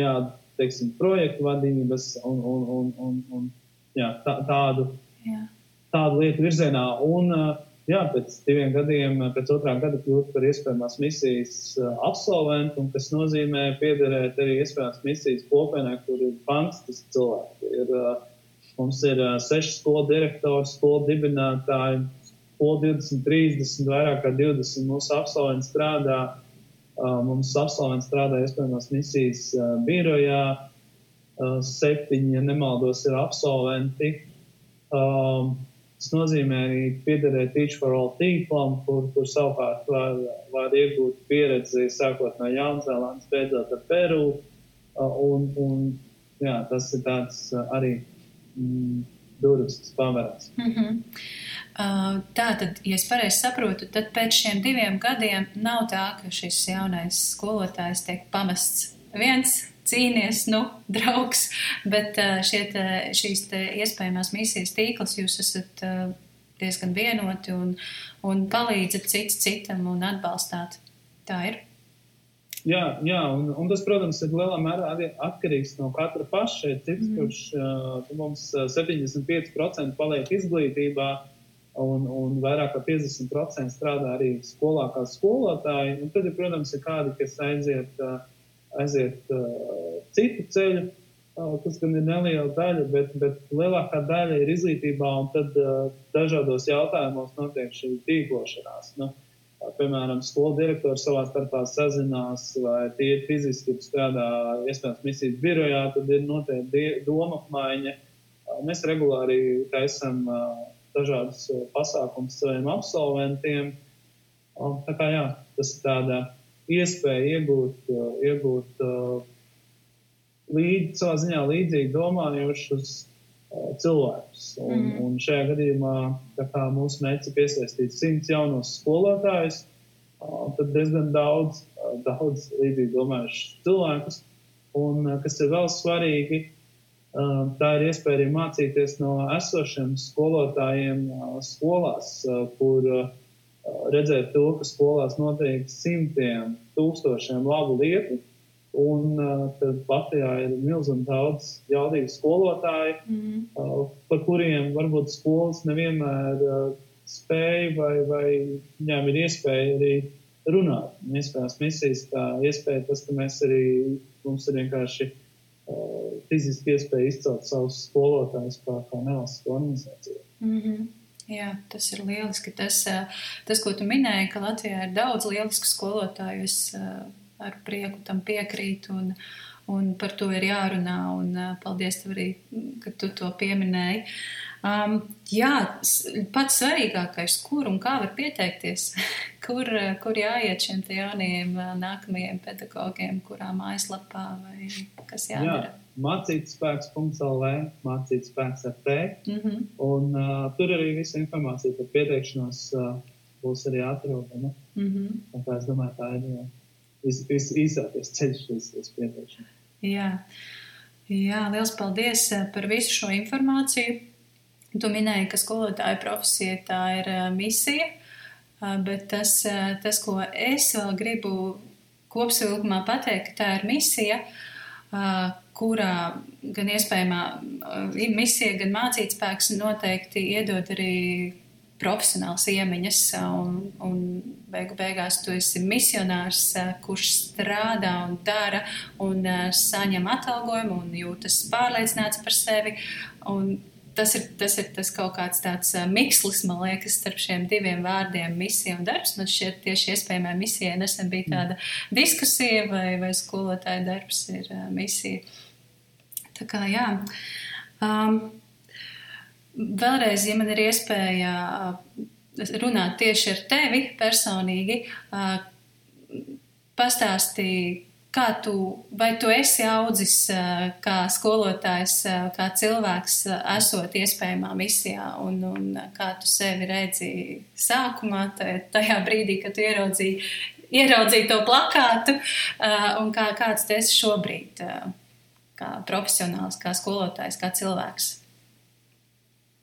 jā, teiksim, projektu vadības un, un, un, un, un jā, tā, tādu, jā. tādu lietu virzienā. Un, eh, jā, pēc diviem gadiem, pēc otrā gada kļūt par iespējamās misijas absolventu, un tas nozīmē piederēt arī iespējamās misijas kopienai, kur ir fantastiski cilvēki. Ir, mums ir seši skolu direktori, skolu dibinātāji, skolu 20, 30, vairāk kā 20 mūsu absolventi strādā. Mums absolventi strādā iespējamās misijas birojā. Septiņi, ja nemaldos, ir absolventi. Tas nozīmē arī piederēt Teach for All tīklam, kur, kur savukārt var, var iegūt pieredzi sākot no Jaunzēlandes, beidzot ar Peru. Un, un, jā, tas ir tāds arī mm, durvis, kas paveras. Mm -hmm. Uh, tā tad, ja es pareizi saprotu, tad pēc šiem diviem gadiem nav tā, ka šis jaunais skolotājs tiek pamests viens, cīnies, nu, draugs, bet uh, te, šīs te iespējamās misijas tīkls jūs esat uh, diezgan vienoti un, un palīdzat cits citam un atbalstāt. Tā ir. Jā, jā un, un tas, protams, ir lielā mērā atkarīgs no katra paša. Ir cits, mm. kurš uh, mums 75% paliek izglītībā, un, un vairāk par 50% strādā arī skolā kā skolotāji. Un tad, protams, ir kādi, kas aiziet, aiziet citu ceļu. Tas gan ir neliela daļa, bet, bet lielākā daļa ir izglītībā, un tad dažādos jautājumos notiek šī tīklošanās. Nu, piemēram, skolu direktori savā starpā sazinās, vai tie ir fiziski, kas strādā iespējams misijas birojā, tad ir noteikti doma apmaiņa. Mēs regulāri taisam uh, dažādus eh, pasākumus saviem absolventiem. Tā kā jā, tas ir tāda iespēja iegūt, eh, iegūt eh, līdzi, savā ziņā līdzīgi domājošus cilvēkus. Un, mm. un šajā gadījumā, kā mūsu mērķis ir piesaistīt simts jaunos skolotājus, tad diezgan daudz, daudz līdzīgi domājušus cilvēkus. Un kas ir vēl svarīgi, tā ir iespēja arī mācīties no esošiem skolotājiem skolās, kur redzēt to, ka skolās notiek simtiem, tūkstošiem labu lietu. Un tad Latvijā ir milzīgi daudz jaudīgu skolotāju, mm. par kuriem varbūt skolas nevienmēr spēja vai, vai viņām ir iespēja arī runāt. Iespējams, misijas kā iespēja tas, ka mēs arī, mums ir vienkārši fiziski iespēja izcelt savus skolotājus kā, kā nevalstisko organizāciju. Mm -hmm. Jā, tas ir lieliski. Tas, tas, ko tu minēji, ka Latvijā ir daudz lielisku skolotāju, es ar prieku tam piekrītu. Un, un par to ir jārunā. Un, paldies, tev arī, ka tu to pieminēji. Um, jā, pats svarīgākais, kur un kā var pieteikties, kur, kur jāiet šiem jaunajiem nākamajiem pedagogiem, kurā mājaslapā vai kas jādara. Jā. Mācītspēks.lv, mācītspēks ar T. Mm -hmm. Un uh, tur arī visa informācija par pieteikšanos uh, būs arī atrodama. Mm -hmm. Tā es domāju, tā ir vis, vis, īsākais ceļš uz, uz pieteikšanu. Jā. Jā, liels paldies par visu šo informāciju. Tu minēji, ka skolotāja profesija tā ir misija, bet tas, tas ko es vēl gribu kopsavilkumā pateikt, tā ir misija, kurā gan iespējamā misija, gan mācītspēks noteikti iedod arī profesionāls iemaņas, un, un beigu beigās tu esi misionārs, kurš strādā un dara, un saņem atalgojumu, un jūtas pārliecināts par sevi. Un tas ir, tas ir tas kaut kāds tāds mikslis, man liekas, starp šiem diviem vārdiem - misija un darbs. Man šķiet, tieši iespējamai misijai nesen bija tāda diskusija, vai, vai skolotāja darbs ir misija. Tā kā jā. Um, Vēlreiz, ja man ir iespēja uh, runāt tieši ar tevi personīgi, uh, pastāstīji, kā tu, vai tu esi audzis uh, kā skolotājs, kā cilvēks, esot iespējamā misijā, un, un kā tu sevi redzi sākumā, tajā brīdī, kad tu ieraudzīji, ieraudzīji to plakātu, un kā, kāds tu esi šobrīd, kā profesionāls, kā skolotājs, kā cilvēks.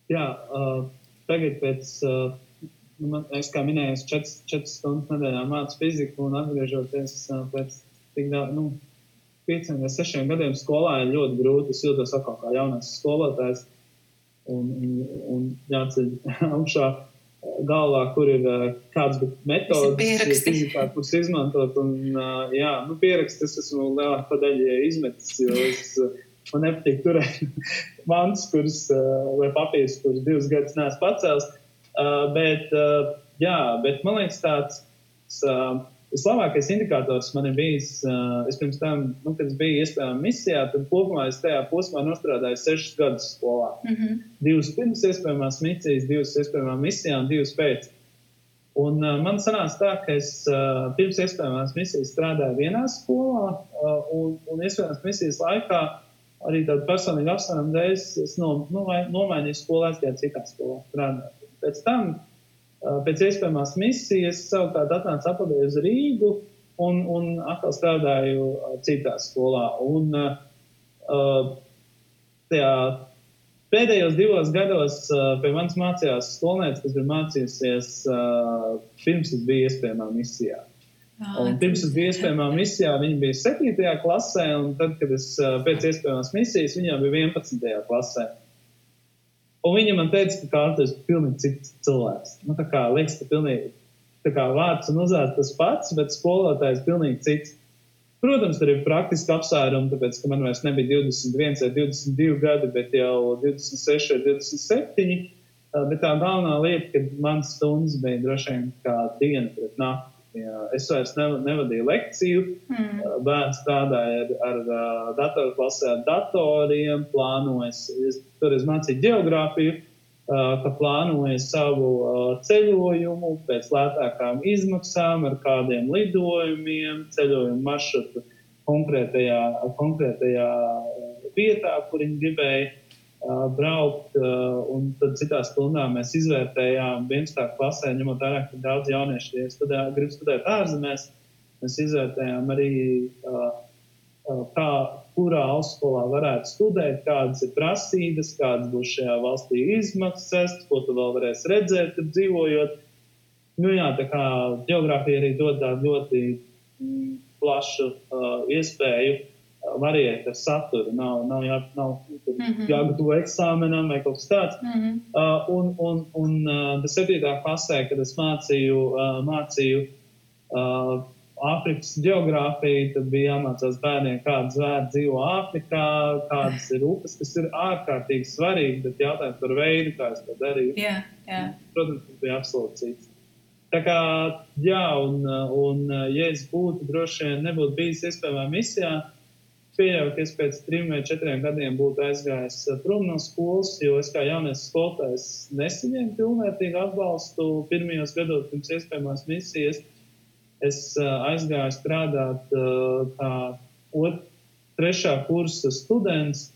Jā, uh, tagad pēc, uh, man, es kā minēju, 4, 4 stundas nedēļā mācu fiziku un atgriežoties pēc tik daudz, nu, 5 vai 6 gadiem skolā ir ļoti grūti. Es jūtos atkal kā jaunais skolotājs un, un, un jāceļ augšā galvā, kur ir kāds metodas, kuras izmantot. Un, jā, nu, pierakstus esmu lielākā daļa izmetis, jo es Man nepatīk turēt mantas, kuras, vai papīrus, kurus divus gadus neesmu pacēlis. Bet, jā, bet man liekas, tāds vislabākais indikators man ir bijis, uh, es pirms tam, nu, kad es biju iespējams misijā, tad kopumā es tajā posmā nostrādāju sešus gadus skolā. Mm -hmm. Divus pirms iespējamās misijas, divas iespējamās misijā un divas pēc. Un, uh, man sanāca tā, ka es uh, pirms iespējamās misijas strādāju vienā skolā, uh, un, un iespējamās misijas laikā arī tādu personīgu apsvērumu dēļ es no, nu, nomainīju skolu, aizgāju citā skolā strādāt. Pēc tam, pēc iespējamās misijas, savukārt atnācu atpakaļ uz Rīgu un, un atkal strādāju citā skolā. Un, tajā pēdējos divos gados pie manis mācījās skolniece, kas bija mācījusies pirms es biju iespējamā misijā. Un pirms es biju iespējamā misijā, viņa bija 7. klasē, un tad, kad es pēc iespējamās misijas, viņa bija 11. klasē. Un viņa man teica, ka Kārlis ir pilnīgi cits cilvēks. Nu, tā kā liekas, ka pilnīgi tā kā vārds un uzvārds tas pats, bet skolotājs ir pilnīgi cits. Protams, tur ir praktiski apsvērumi, tāpēc, ka man vairs nebija 21 vai 22 gadi, bet jau 26 vai 27. Bet tā galvenā lieta, ka mans stundas bija droši vien kā diena pret nakti. Jā, es vairs nevadīju lekciju. Mm. Bērns strādāja ar, ar, ar datorklasē, ar datoriem, plānojas, es, tur es mācīju geogrāfiju, ka plānoja savu ceļojumu pēc lētākām izmaksām, ar kādiem lidojumiem, ceļojumu maršrutu konkrētajā, konkrētajā vietā, kur viņi gribēja braukt, un tad citās stundās mēs izvērtējām 11. klasē, ņemot vērā, ka daudz jauniešu studē, grib studēt ārzemēs. Mēs izvērtējām arī, kā, kurā augstskolā varētu studēt, kādas ir prasības, kādas būs šajā valstī izmaksas, ko tu vēl varēsi redzēt, kad dzīvojot. Nu, jā, tā kā geogrāfija arī dod tādu ļoti plašu uh, iespēju uh, variēt ar saturu. Nav, nav, jā, nav mm -hmm. jāgatavo eksāmenam vai kaut kas tāds. Mm -hmm. uh, un un, un uh, 7. klasē, kad es mācīju, uh, mācīju uh, Āfrikas geogrāfiju, tad bija jāmācās bērniem, kādas zvēri dzīvo Āfrikā, kādas ir upes, kas ir ārkārtīgi svarīgi, bet jautājums par veidu, kā es to darīju. Yeah, yeah. Protams, tas bija absolūti cits. Tā kā, jā, un, un ja es būtu droši vien nebūtu bijis iespējamā misijā, pieļauju, ka es pēc trim vai četriem gadiem būtu aizgājis prom no skolas, jo es kā jaunais skolotājs nesaņēmu pilnvērtīgu atbalstu pirmajos gados pirms iespējamās misijas. Es aizgāju strādāt kā ot, trešā kursa students,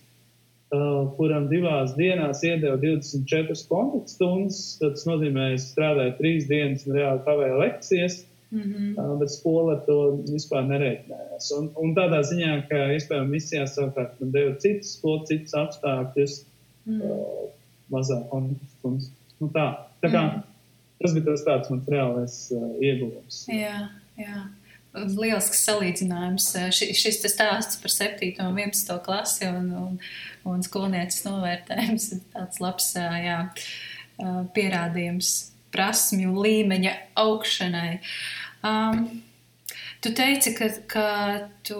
kuram divās dienās iedeva 24 kontaktstundas. Tas nozīmē, ka es strādāju trīs dienas un reāli kavēju lekcijas. Mm -hmm. Bet skola to vispār nereiķinājās. Un, un tādā ziņā, ka iespējams misijā savukārt man deva citas skolas, citas apstākļus, mm. uh, mazāk kontaktstundas. Nu, tā. tā kā, mm. Tas bija tas tāds mans reālais uh, ieguvums. Jā, jā. Lielisks salīdzinājums. Ši, šis stāsts par 7. un 11. klasi un, un, un skolnieces novērtējums ir tāds labs jā, pierādījums prasmju līmeņa augšanai. Um, tu teici, ka, ka tu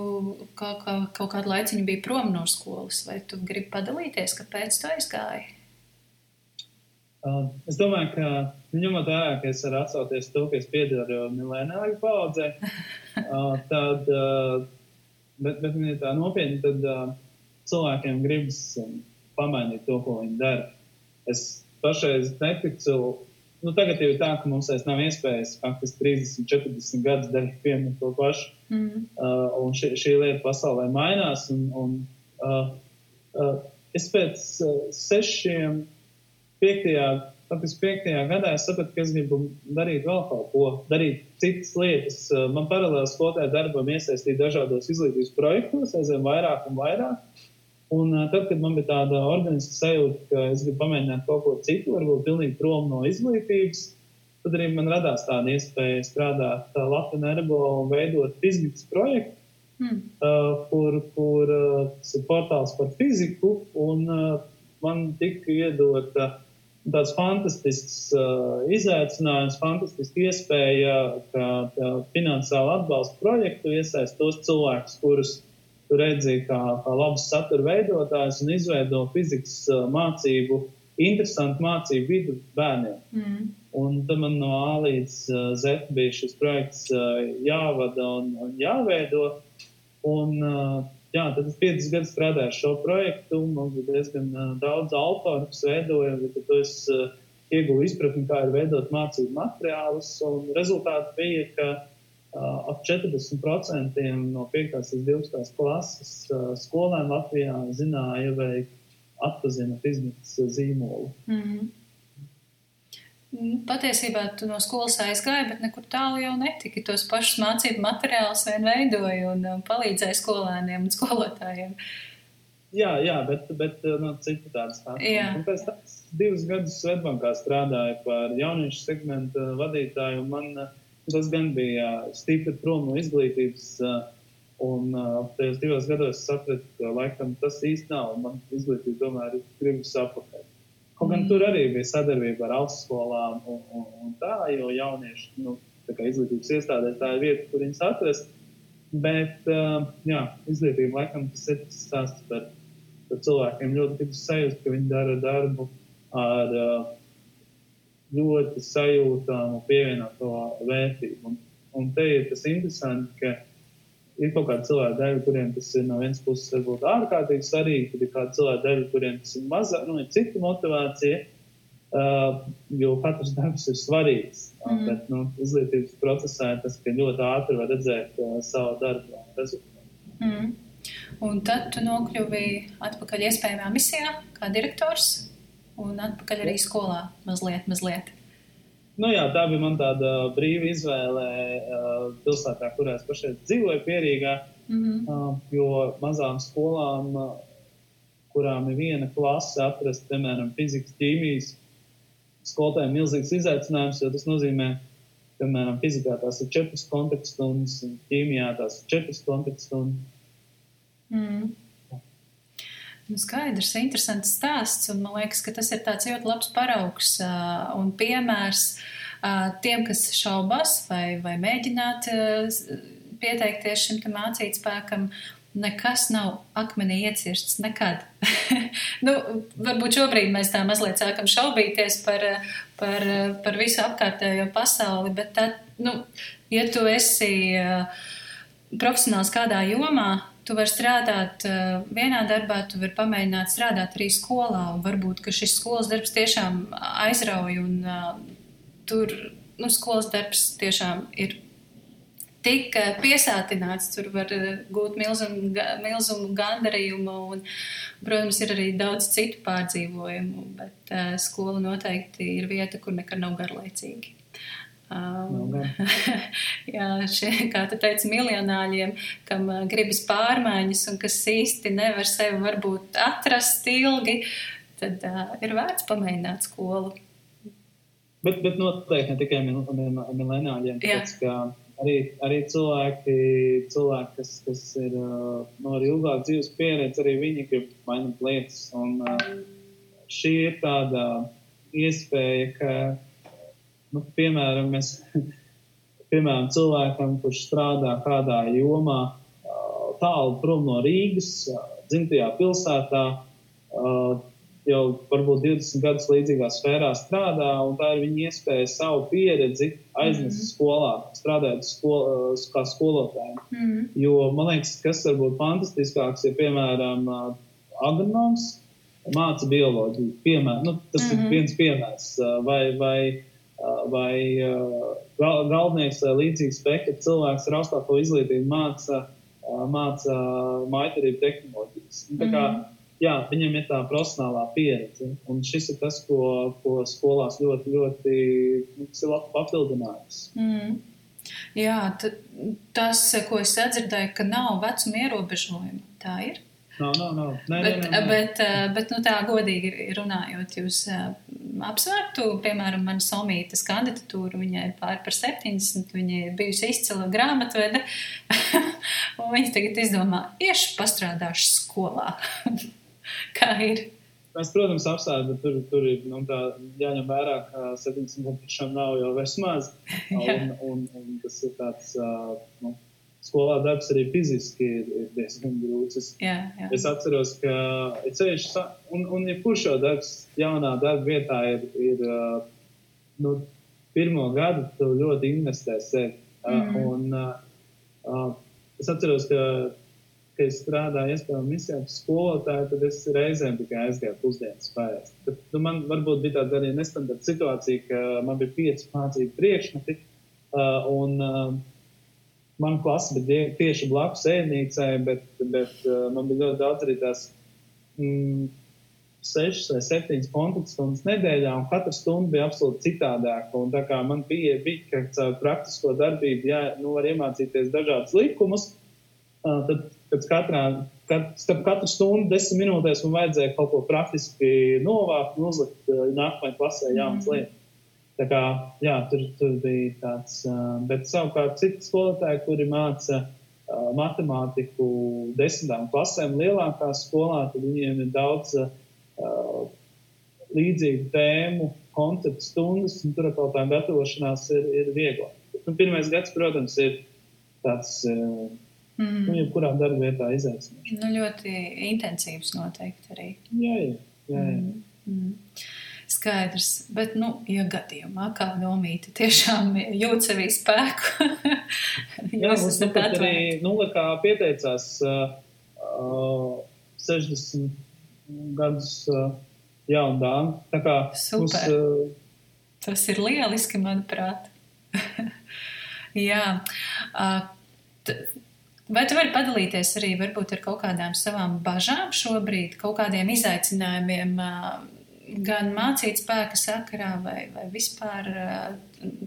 kaut, kaut, kaut kādu laiciņu biji prom no skolas, vai tu gribi padalīties, kāpēc tu aizgāji? Uh, es domāju, ka nu, ņemot vērā, ka es varu atsaukties to, ka es piedaru milēnāju paudzē, uh, tad, uh, bet, bet ja tā nopietni, tad uh, cilvēkiem gribas um, pamainīt to, ko viņi dara. Es pašreiz neticu nu, tagad jau tā, ka mums vairs nav iespējas faktiski 30, 40 gadus darīt vienu un to pašu. Mm. Uh, un šī, šī lieta pasaulē mainās. Un, un, uh, uh, es pēc uh, sešiem, piektajā, faktiski piektajā gadā sapratu, ka es gribu darīt vēl kaut ko, darīt citas lietas. Uh, man paralēli skolotāju darbam iesaistīt dažādos izglītības projektos, aizvien vairāk un vairāk. Un tad, kad man bija tāda organiska sajūta, ka es gribu pamēģināt kaut ko citu, varbūt pilnīgi prom no izglītības, tad arī man radās tāda iespēja strādāt Latvijas Ergo un veidot fizikas projektu, mm. uh, kur, kur uh, tas ir portāls par fiziku, un uh, man tika iedota tāds fantastisks uh, izaicinājums, fantastiska iespēja, ka uh, finansiāli atbalsta projektu iesaist tos cilvēkus, kurus tu redzi, kā, kā labs satura veidotājs un izveido fizikas mācību, interesantu mācību vidu bērniem. Mm. Un tad man no A līdz Z bija šis projekts jāvada un, un jāveido. Un, jā, tad es piecus gadus strādāju ar šo projektu. Man bija diezgan daudz autoru, kas veidoja, bet es ieguvu izpratni, kā ir veidot mācību materiālus. Un rezultāti bija, ka ap 40% no 5. līdz 12. klases skolēnu Latvijā zināja vai atpazina fizikas zīmolu. Mm -hmm. Patiesībā tu no skolas aizgāji, bet nekur tālu jau netiki. Tos pašus mācību materiālus vien veidoja un palīdzēja skolēniem un skolotājiem. Jā, jā, bet, bet no citu tādas stāstu. Pēc tam divus gadus Svetbankā strādāju par jauniešu segmentu vadītāju. Man uh, Tas gan bija stipri prom no izglītības. Un tajos divos gados sapratu, ka laikam tas īsti nav. Man izglītība tomēr ir gribas apakaļ. Kaut gan mm. tur arī bija sadarbība ar augstskolām un, un, un tā, jo jaunieši, nu, izglītības iestādēs, tā ir vieta, kur viņus atrast. Bet, uh, jā, izglītība laikam tas ir tas stāsts par, par cilvēkiem. Ļoti gribas sajust, ka viņi dara darbu ar uh, ļoti sajūtamu pievienoto vērtību. Un, un te ir tas interesanti, ka ir kaut kāda cilvēka daļa, kuriem tas ir no vienas puses varbūt ārkārtīgi svarīgi, tad ir kāda cilvēka daļa, kuriem tas ir mazāk, nu, ir cita motivācija, uh, jo katrs darbs ir svarīgs. Mm. Bet nu, izglītības procesā ir tas, ka ļoti ātri var redzēt uh, savu darbu rezultātu. Mm. Un tad tu nokļuvi atpakaļ iespējamā misijā kā direktors un atpakaļ arī skolā mazliet, mazliet. Nu jā, tā bija man tāda brīva izvēle uh, pilsētā, kurā es pašai dzīvoju, Pierīgā. Mm -hmm. uh, jo mazām skolām, uh, kurām ir viena klase, atrast, piemēram, fizikas, ķīmijas skolotājiem milzīgs izaicinājums, jo tas nozīmē, piemēram, fizikā tās ir četras kontaktstundas, un ķīmijā tās ir četras kontaktstundas. Mm. Nu, skaidrs, interesants stāsts, un man liekas, ka tas ir ļoti labs paraugs uh, un piemērs uh, tiem, kas šaubas vai, vai mēģināt uh, pieteikties šim mācīt spēkam. Nekas nav akmenī iecirsts nekad. nu, varbūt šobrīd mēs tā mazliet sākam šaubīties par, par, par visu apkārtējo pasauli, bet tad, nu, ja tu esi uh, profesionāls kādā jomā, tu vari strādāt uh, vienā darbā, tu vari pamēģināt strādāt arī skolā. Varbūt, šis skolas darbs tiešām aizrauj un uh, tur nu, skolas darbs tiešām ir tik piesātināts, tur var gūt milzumu, milzumu gandarījumu, un, protams, ir arī daudz citu pārdzīvojumu, bet uh, skola noteikti ir vieta, kur nekad nav garlaicīgi. Um, jā, šie, kā tu teici, miljonāļiem, kam gribas pārmaiņas un kas īsti nevar sevi varbūt atrast ilgi, tad uh, ir vērts pamēģināt skolu. Bet, bet noteikti ne tikai miljonāļiem, ka arī, arī cilvēki, cilvēki, kas, kas ir no arī ilgāk dzīves pieredze, arī viņi grib mainīt lietas. Un uh, šī ir tāda iespēja, ka, nu, piemēram, mēs, piemēram, cilvēkam, kurš strādā kādā jomā tālu prom no Rīgas, dzimtajā pilsētā, jau varbūt 20 gadus līdzīgā sfērā strādā, un tā ir viņa iespēja savu pieredzi aiznest mm -hmm. skolā, strādāt skol, kā skolotājiem. Mm -hmm. Jo man liekas, kas var būt fantastiskāks, ja, piemēram, agronoms māca bioloģiju. Piemēr, nu, tas mm -hmm. ir mhm. viens piemērs. Vai, vai, vai gal, galvenieks vai līdzīgs spektra cilvēks ar augstāko izglītību māca, māca maitarību tehnoloģijas. Tā kā, mm -hmm jā, viņam ir tā profesionālā pieredze. Un šis ir tas, ko, ko skolās ļoti, ļoti nu, ir papildinājums. Mm. Jā, tas, ko es sadzirdēju, ka nav vecuma ierobežojuma. Tā ir. Nav, nav, nav. Nē, bet, nē, nē, nē. bet, bet nu, tā godīgi runājot, jūs apsvērtu, piemēram, manas somītas kandidatūru. Viņai ir pāri par 70, viņa ir bijusi izcila grāmatvede. viņa tagad izdomā, iešu pastrādāšu skolā. Kā ir? Mēs, protams, apstājamies, bet tur, tur ir nu, jāņem vērā, ka 70 gadu tiešām nav jau vairs maz. Un, un, un tas ir tāds, nu, skolā darbs arī fiziski ir, ir diezgan grūts. Es, jā, jā. es atceros, ka ceļš, un, un ja kurš jau darbs jaunā darba vietā ir, ir nu, pirmo gadu, tu ļoti investē sevi. Mm. Un, uh, es atceros, ka ka es strādāju iespējams misijā skolotāju, tad es reizēm tikai aizgāju pusdienas spēles. Tad, nu, man varbūt bija tāda arī nestandarta situācija, ka man bija pieci mācību priekšmeti, uh, un uh, man klase bija tieši blakus ēdnīcai, bet, bet uh, man bija ļoti daudz arī tās mm, sešas vai septiņas kontaktstundas nedēļā, un katra stunda bija absolūti citādāka. Un tā kā man bija, bija ka caur praktisko darbību, jā, nu, var iemācīties dažādus likumus, uh, tad pēc katrā, kat, starp katru stundu, desmit minūtēs man vajadzēja kaut ko praktiski novākt un uzlikt uh, nākamajai klasē jaunas mm. lietas. Tā kā, jā, tur, tur bija tāds, bet savukārt citi skolotāji, kuri māca matemātiku desmitām klasēm lielākā skolā, tad viņiem ir daudz uh, līdzīgu tēmu, konceptu stundas, un tur kaut kā gatavošanās ir, ir vieglāk. Nu, pirmais gads, protams, ir tāds uh, Mm. Nu, jebkurā darba vietā izaicinošs. Nu, ļoti intensīvs noteikti arī. Jā, jā. jā, jā. Mm. Mm. Skaidrs, bet, nu, ja gadījumā kā nomīta tiešām jūt sevī spēku, jā, mums nu pat arī nulle kā pieteicās uh, uh, 60 gadus uh, jaunu dāmu. Tā kā Super. Mums, uh, Tas ir lieliski, manuprāt. jā. Uh, Vai tu vari padalīties arī varbūt ar kaut kādām savām bažām šobrīd, kaut kādiem izaicinājumiem, gan mācīt spēka sakarā vai, vai vispār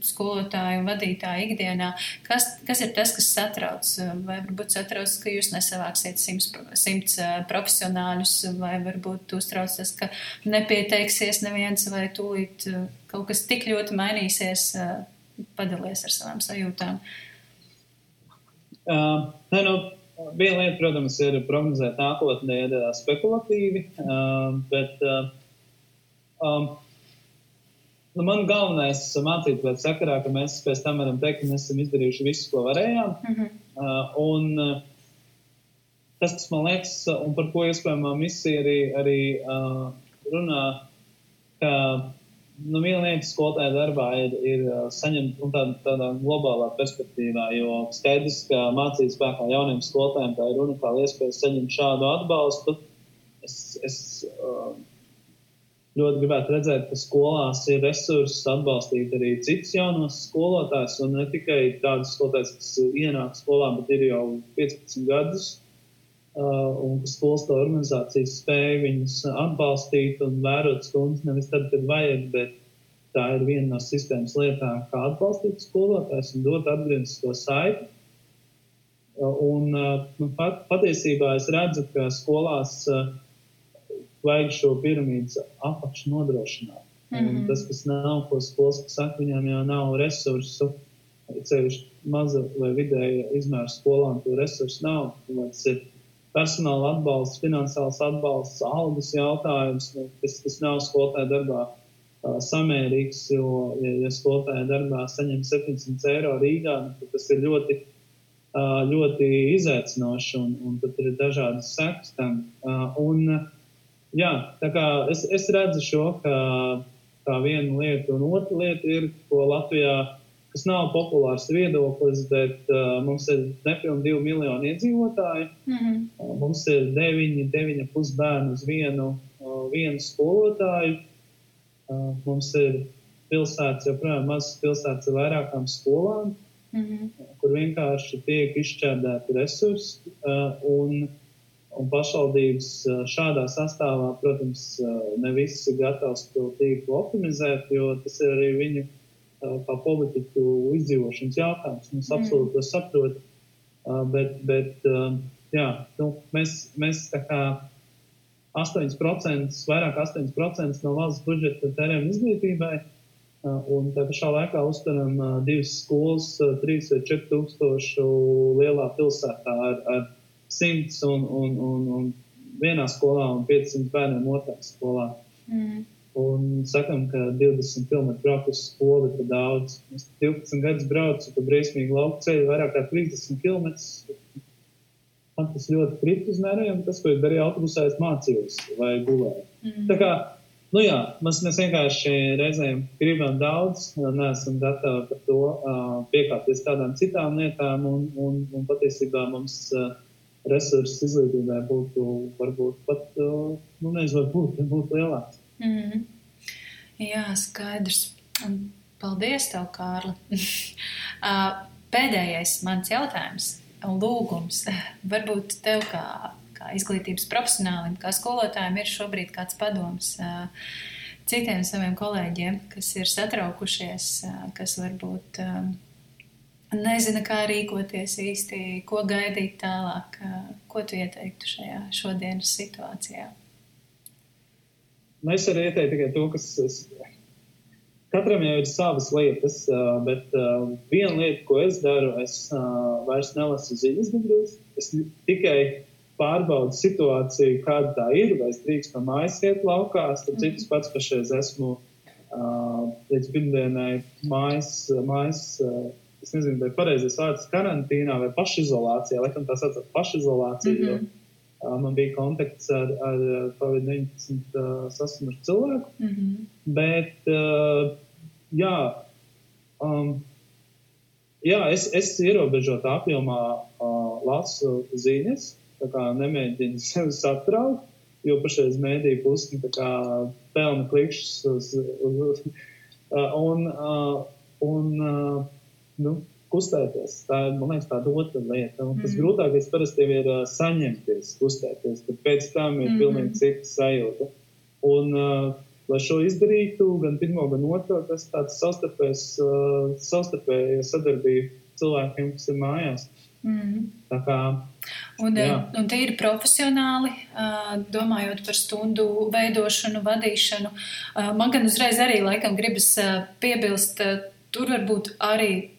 skolotāju un vadītāju ikdienā? Kas, kas ir tas, kas satrauc? Vai varbūt satrauc, ka jūs nesavāksiet simts, simts profesionāļus, vai varbūt uztrauc tas, ka nepieteiksies neviens vai tūlīt kaut kas tik ļoti mainīsies? Padalies ar savām sajūtām. Uh, Uh, nu, viena lieta, protams, ir prognozēt nākotnē ir uh, spekulatīvi, uh, bet uh, um, nu, man galvenais mācīt pēc sakarā, ka mēs pēc tam varam teikt, ka mēs esam izdarījuši visu, ko varējām. Mm -hmm. uh, un, uh, tas, kas man liekas, un par ko iespējamā misija arī, arī uh, runā, ka nu, lieta skolotāja darbā ir, ir saņemt nu, tādā, tādā globālā perspektīvā, jo skaidrs, ka mācīt spēkā jauniem skolotājiem tā ir unikāla iespēja saņemt šādu atbalstu. Es, es ļoti gribētu redzēt, ka skolās ir resursi atbalstīt arī citus jaunos skolotājus, un ne tikai tādus skolotājus, kas ienāk skolā, bet ir jau 15 gadus, uh, un ka skolas organizācijas spēja viņus atbalstīt un vērot stundas nevis tad, kad vajag, bet tā ir viena no sistēmas lietām, kā atbalstīt skolotājus un dot atgrieznisko saiti. Uh, un uh, nu, pat, patiesībā es redzu, ka skolās uh, vajag šo piramīdas apakšu nodrošināt. Mm -hmm. Tas, kas nav, ko skolas saka, viņām jau nav resursu, ceļš maza vai vidēja izmēra skolām, to resursu nav. Tas ir personāla atbalsts, finansiāls atbalsts, algas jautājums, nu, tas, tas nav skolotāja darbā samērīgs, jo, ja, ja skolotāja darbā saņem 700 eiro Rīgā, nu, tad tas ir ļoti, ļoti izaicinoši un, un tad ir dažādas sekas tam. Un, jā, tā kā es, es redzu šo kā, kā vienu lietu, un otra lieta ir, ko Latvijā, kas nav populārs viedoklis, bet uh, mums ir nepilnīgi divi miljoni iedzīvotāji. Mm -hmm. uh, mums ir deviņi, deviņi pusbērni uz vienu, uh, vienu skolotāju. Uh, mums ir pilsētas, joprojām mazas pilsētas ar vairākām skolām, mm -hmm. kur vienkārši tiek izšķērdēti resursi. Uh, un, pašvaldības šādā sastāvā, protams, ne viss ir gatavs to tīklu optimizēt, jo tas ir arī viņu kā politiku izdzīvošanas jautājums. Mums mm. absolūti to saprot. Bet, bet jā, nu, mēs, mēs tā kā 8%, vairāk 8% no valsts budžeta tērējam izglītībai. Un tā pašā laikā uzturam divas skolas, 3 vai 4 tūkstošu lielā pilsētā ar, ar 100 un, un, un, un vienā skolā un 500 bērniem otrā skolā. Mm. Un sakām, ka 20 km braukt uz skolu ir daudz. Es 12 gadus braucu pa briesmīgu lauku ceļu, vairāk kā 30 km. Man tas ļoti krīt uz nerviem. Tas, ko es darīju autobusā, es mācījos vai gulēju. Mm. Tā kā, nu jā, mēs, mēs vienkārši reizēm gribam daudz, neesam gatavi par to piekāpties tādām citām lietām, un, un, un patiesībā mums. Uh, resursus izglītībai būtu varbūt pat, uh, nu, nezinu, varbūt būtu lielāks. Mm -hmm. Jā, skaidrs. Un paldies tev, Kārli. Uh, pēdējais mans jautājums un lūgums varbūt tev kā, kā izglītības profesionālim, kā skolotājiem ir šobrīd kāds padoms uh, citiem saviem kolēģiem, kas ir satraukušies, kas varbūt nezina, kā rīkoties īsti, ko gaidīt tālāk. Ko tu ieteiktu šajā šodienas situācijā? Nu, es arī ieteiktu tikai to, kas. Katram jau ir savas lietas, bet viena lieta, ko es daru, es vairs nelasu ziņas gandrīz. Es tikai pārbaudu situāciju, kāda tā ir, vai es drīkstu no mājas iet laukā. Starp citu, mm. pats pašreiz esmu līdz pirmdienai mājas, mājas es nezinu, vai pareizais vārds karantīnā vai pašizolācijā, laikam tā sauc par pašizolāciju. Mm -hmm. jo, uh, man bija kontakts ar, ar Covid-19 uh, saslimušu cilvēku. Mm -hmm. Bet, uh, jā, um, jā es, es ierobežotā apjomā uh, lasu ziņas, nemēģinu sevi satraukt, jo pašreiz mēdīja pusi pelna klikšķus uz, uz, uz uh, un, uh, un uh, nu, kustēties. Tā ir, liekas, tāda otra lieta. Un tas mm. grūtākais parasti ir uh, saņemties, kustēties, tad pēc tam ir mm. pilnīgi cita sajūta. Un, uh, lai šo izdarītu, gan pirmo, gan otro, tas tāds savstarpējs, uh, sadarbība cilvēkiem, kas ir mājās. Mm. Tā kā Un, Jā. un te ir profesionāli, domājot par stundu veidošanu, vadīšanu. Man gan uzreiz arī laikam gribas piebilst, tur varbūt arī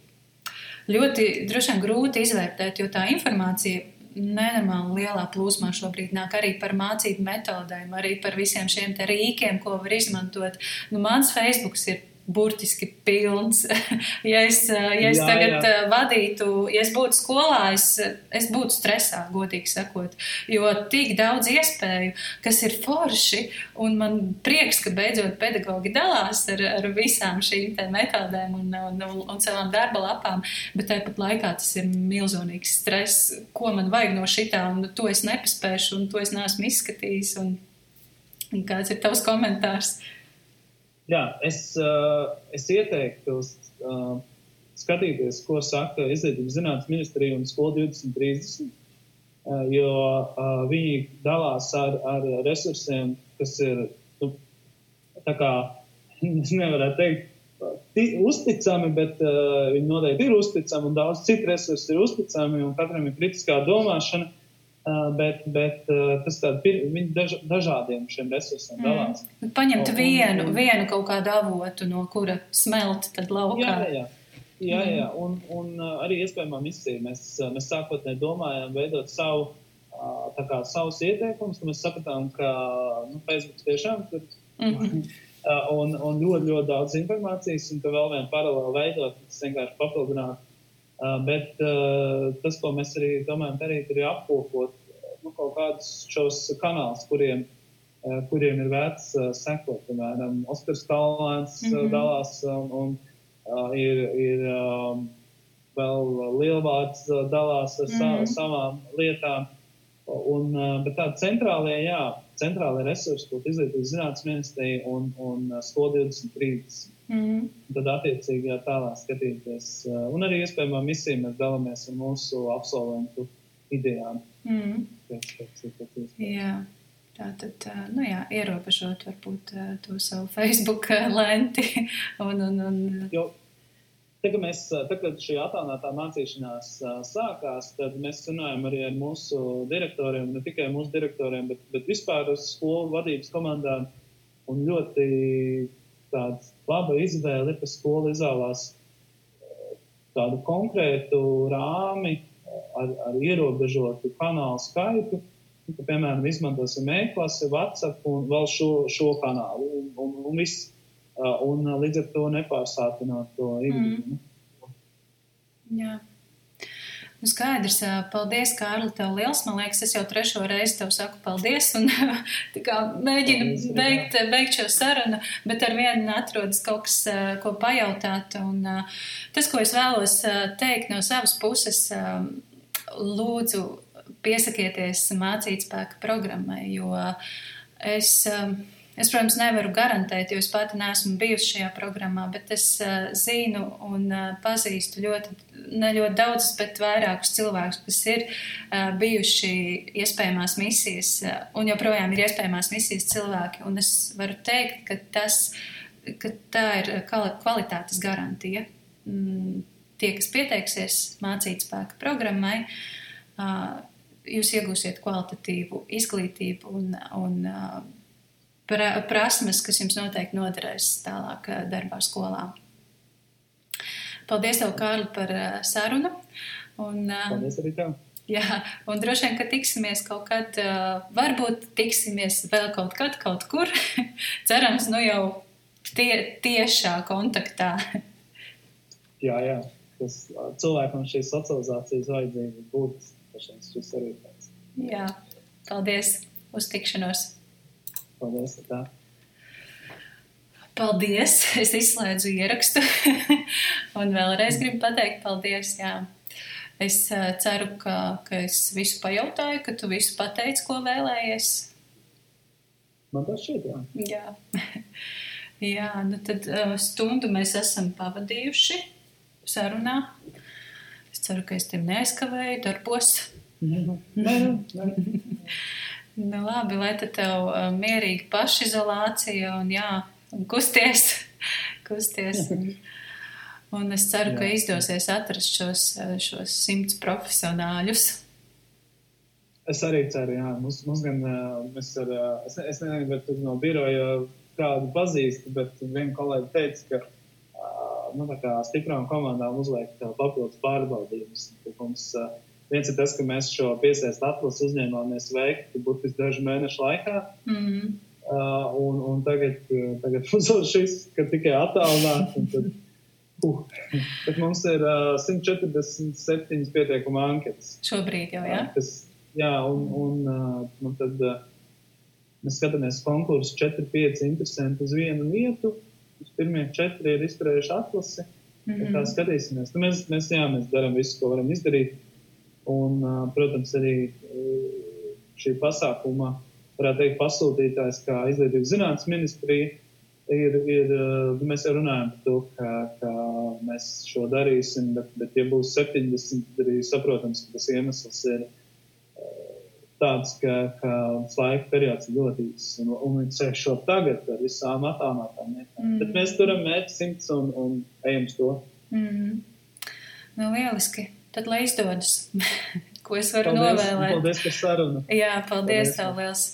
ļoti droši vien grūti izvērtēt, jo tā informācija nenormāli lielā plūsmā šobrīd nāk arī par mācību metodēm, arī par visiem šiem rīkiem, ko var izmantot. Nu, mans Facebook ir burtiski pilns. ja es, ja es Jā, tagad jā. jā. vadītu, ja es būtu skolā, es, es būtu stresā, godīgi sakot, jo tik daudz iespēju, kas ir forši, un man prieks, ka beidzot pedagogi dalās ar, ar visām šīm metodēm un, un, un, un savām darba lapām, bet tāpat laikā tas ir milzīgs stress, ko man vajag no šitā, un to es nepaspēšu, un to es neesmu izskatījis. Un, un kāds ir tavs komentārs? Jā, es, uh, es ieteiktu uh, skatīties, ko saka Izglītības zinātnes ministrija un Skola 2030, uh, jo viņi dalās ar, ar resursiem, kas ir, nu, tā kā, es nevarētu teikt, ti- uzticami, bet uh, viņi noteikti ir uzticami, un daudz citu resursu ir uzticami, un katram ir kritiskā domāšana. Uh, bet bet uh, tas viņi daž, dažādiem šiem resursiem dalās. Mm. Paņemt Un- vienu, un- vienu kaut kādu avotu, no kura smelt tad laukā. Jā, jā, jā. jā, jā. Un, un uh, arī iespējamā misija. Mēs, mēs sākotnēji domājām veidot savu, tā kā savus ieteikumus, ka mēs sapratām, ka nu, Facebook tiešām tur Mhm. Uh, un, un ļoti, ļoti daudz informācijas, un ka vēl vienu paralēli veidot, tas vienkārši papildināt. Uh, bet uh, tas, ko mēs arī domājam darīt, ir apkopot uh, nu, kaut kādus šos kanālus, kuriem, kuriem ir vērts sekot. Piemēram, Oskars Kalnāns mm. -hmm. dalās un, ir, ir vēl lielvārds dalās ar sa Mhm. savām lietām. Un, bet tādi centrālie, jā, centrālie resursi, ko izglītības zinātnes ministrija un, un skola 2030. Mhm. Tad, attiecīgi, jā, tālāk skatīties. uh, Un arī iespējamā misija mēs dalāmies ar mūsu absolventu idejām. Mhm. Pēc, pēc, pēc iespējas. Jā. Tā tad, ā, nu jā, ierobežot varbūt ā, to savu Facebook lenti un, un, un Jo, tā, kad mēs, tā, kad šī attālinātā mācīšanās sākās, tad mēs runājam arī ar mūsu direktoriem, ne tikai mūsu direktoriem, bet, bet vispār ar skolu vadības komandām. Un ļoti tāda laba izvēle ir, ka skola izvēlās ā, tādu konkrētu rāmi ā, ar, ar ierobežotu kanālu skaitu. Nu, ka, piemēram, izmantosim e-klasi, WhatsApp un vēl šo, šo kanālu. Un, un, un, viss. Uh, un līdz ar to nepārsātināt to ikdienu. Jā. Nu, skaidrs, paldies, Kārli, tev liels. Man liekas, es jau trešo reizi tev saku paldies un kā mēģinu Paldies, beigt, beigt šo sarunu, bet ar vienu atrodas kaut kas, ko pajautāt. Un, tas, ko es vēlos teikt no savas puses, lūdzu piesakieties mācīt spēka programmai, jo es. ā, Es, protams, nevaru garantēt, jo es pati neesmu bijusi šajā programmā, bet es uh, zinu un uh, pazīstu ļoti, ne ļoti daudzus, bet vairākus cilvēkus, kas ir uh, bijuši iespējamās misijas uh, un joprojām ir iespējamās misijas cilvēki. Un es varu teikt, ka, tas, ka tā ir kvali- kvalitātes garantija. Mm, tie, kas pieteiksies mācīt spēka programmai, uh, jūs iegūsiet kvalitatīvu izglītību un, un uh, pra, prasmes, kas jums noteikti noderēs tālāk ā, darbā skolā. Paldies, tev, Kārli, par ā, sarunu. Un, ā, Paldies arī tev. jā, un droši vien, ka tiksimies kaut kad, varbūt tiksimies vēl kaut kad, kaut kur. Cerams, nu jau tie, tiešā kontaktā. Jā, jā. Tas cilvēkam šīs socializācijas vajadzīga būtu. Šis arī ir tāds. Jā, paldies, uz tikšanos! Paldies. Tā. Paldies! Es izslēdzu ierakstu. un vēlreiz gribu pateikt paldies. Jā. Es uh, ceru, ka, ka es visu pajautāju, ka tu visu pateici, ko vēlējies. Man tas šķiet, jā. Jā, jā nu tad uh, stundu mēs esam pavadījuši sarunā. Es ceru, ka es tev neaizkavēju darbos. Nē, nē, nē. Nu, labi, lai tad tev uh, mierīga pašizolācija un, jā, un kusties. kusties un, un es ceru, ka Jā. izdosies atrast šos, uh, šos simts profesionāļus. Es arī ceru, jā. Mums, mums gan, ā, mēs ar, es, es nezinu, vai tu no biroja kādu pazīsti, bet viena kolēģi teica, ka nu, tā kā stiprām komandām uzliek papildus pārbaudījumus. Mums, ā, viens ir tas, ka mēs šo piesaistu atlasu uzņēmāmies veikt burtiski dažu mēnešu laikā. Mm. Uh, un, un tagad, tagad mums ir šis, ka tikai attālināts. Uh, bet mums ir uh, 147 pieteikuma anketas. Šobrīd jau, jā? Kas, jā, un, un, uh, un tad uh, mēs skatāmies konkursu 4-5 interesanti uz vienu vietu. Pirmie četri ir izturējuši atlasi. Mm -hmm. Tā skatīsimies. Nu, mēs, mēs, jā, mēs darām visu, ko varam izdarīt. Un, protams, arī šī pasākuma varētu teikt, pasūtītājs, kā izglītības zinātnes ministrija, ir, ir, mēs jau runājam par to, ka, ka mēs šo darīsim, bet, bet ja būs 70, tad arī saprotams, ka tas iemesls ir tāds, ka, ka laika periods ir ļoti īss un, un viņš sēž šo tagad ar visām attālinātām lietām. Mm. Bet mēs turam mērķi simts un, un ejam uz to. Mm. Nu, lieliski. Tad lai izdodas, ko es varu paldies, novēlēt. Paldies par sarunu. Jā, paldies, paldies. tev liels.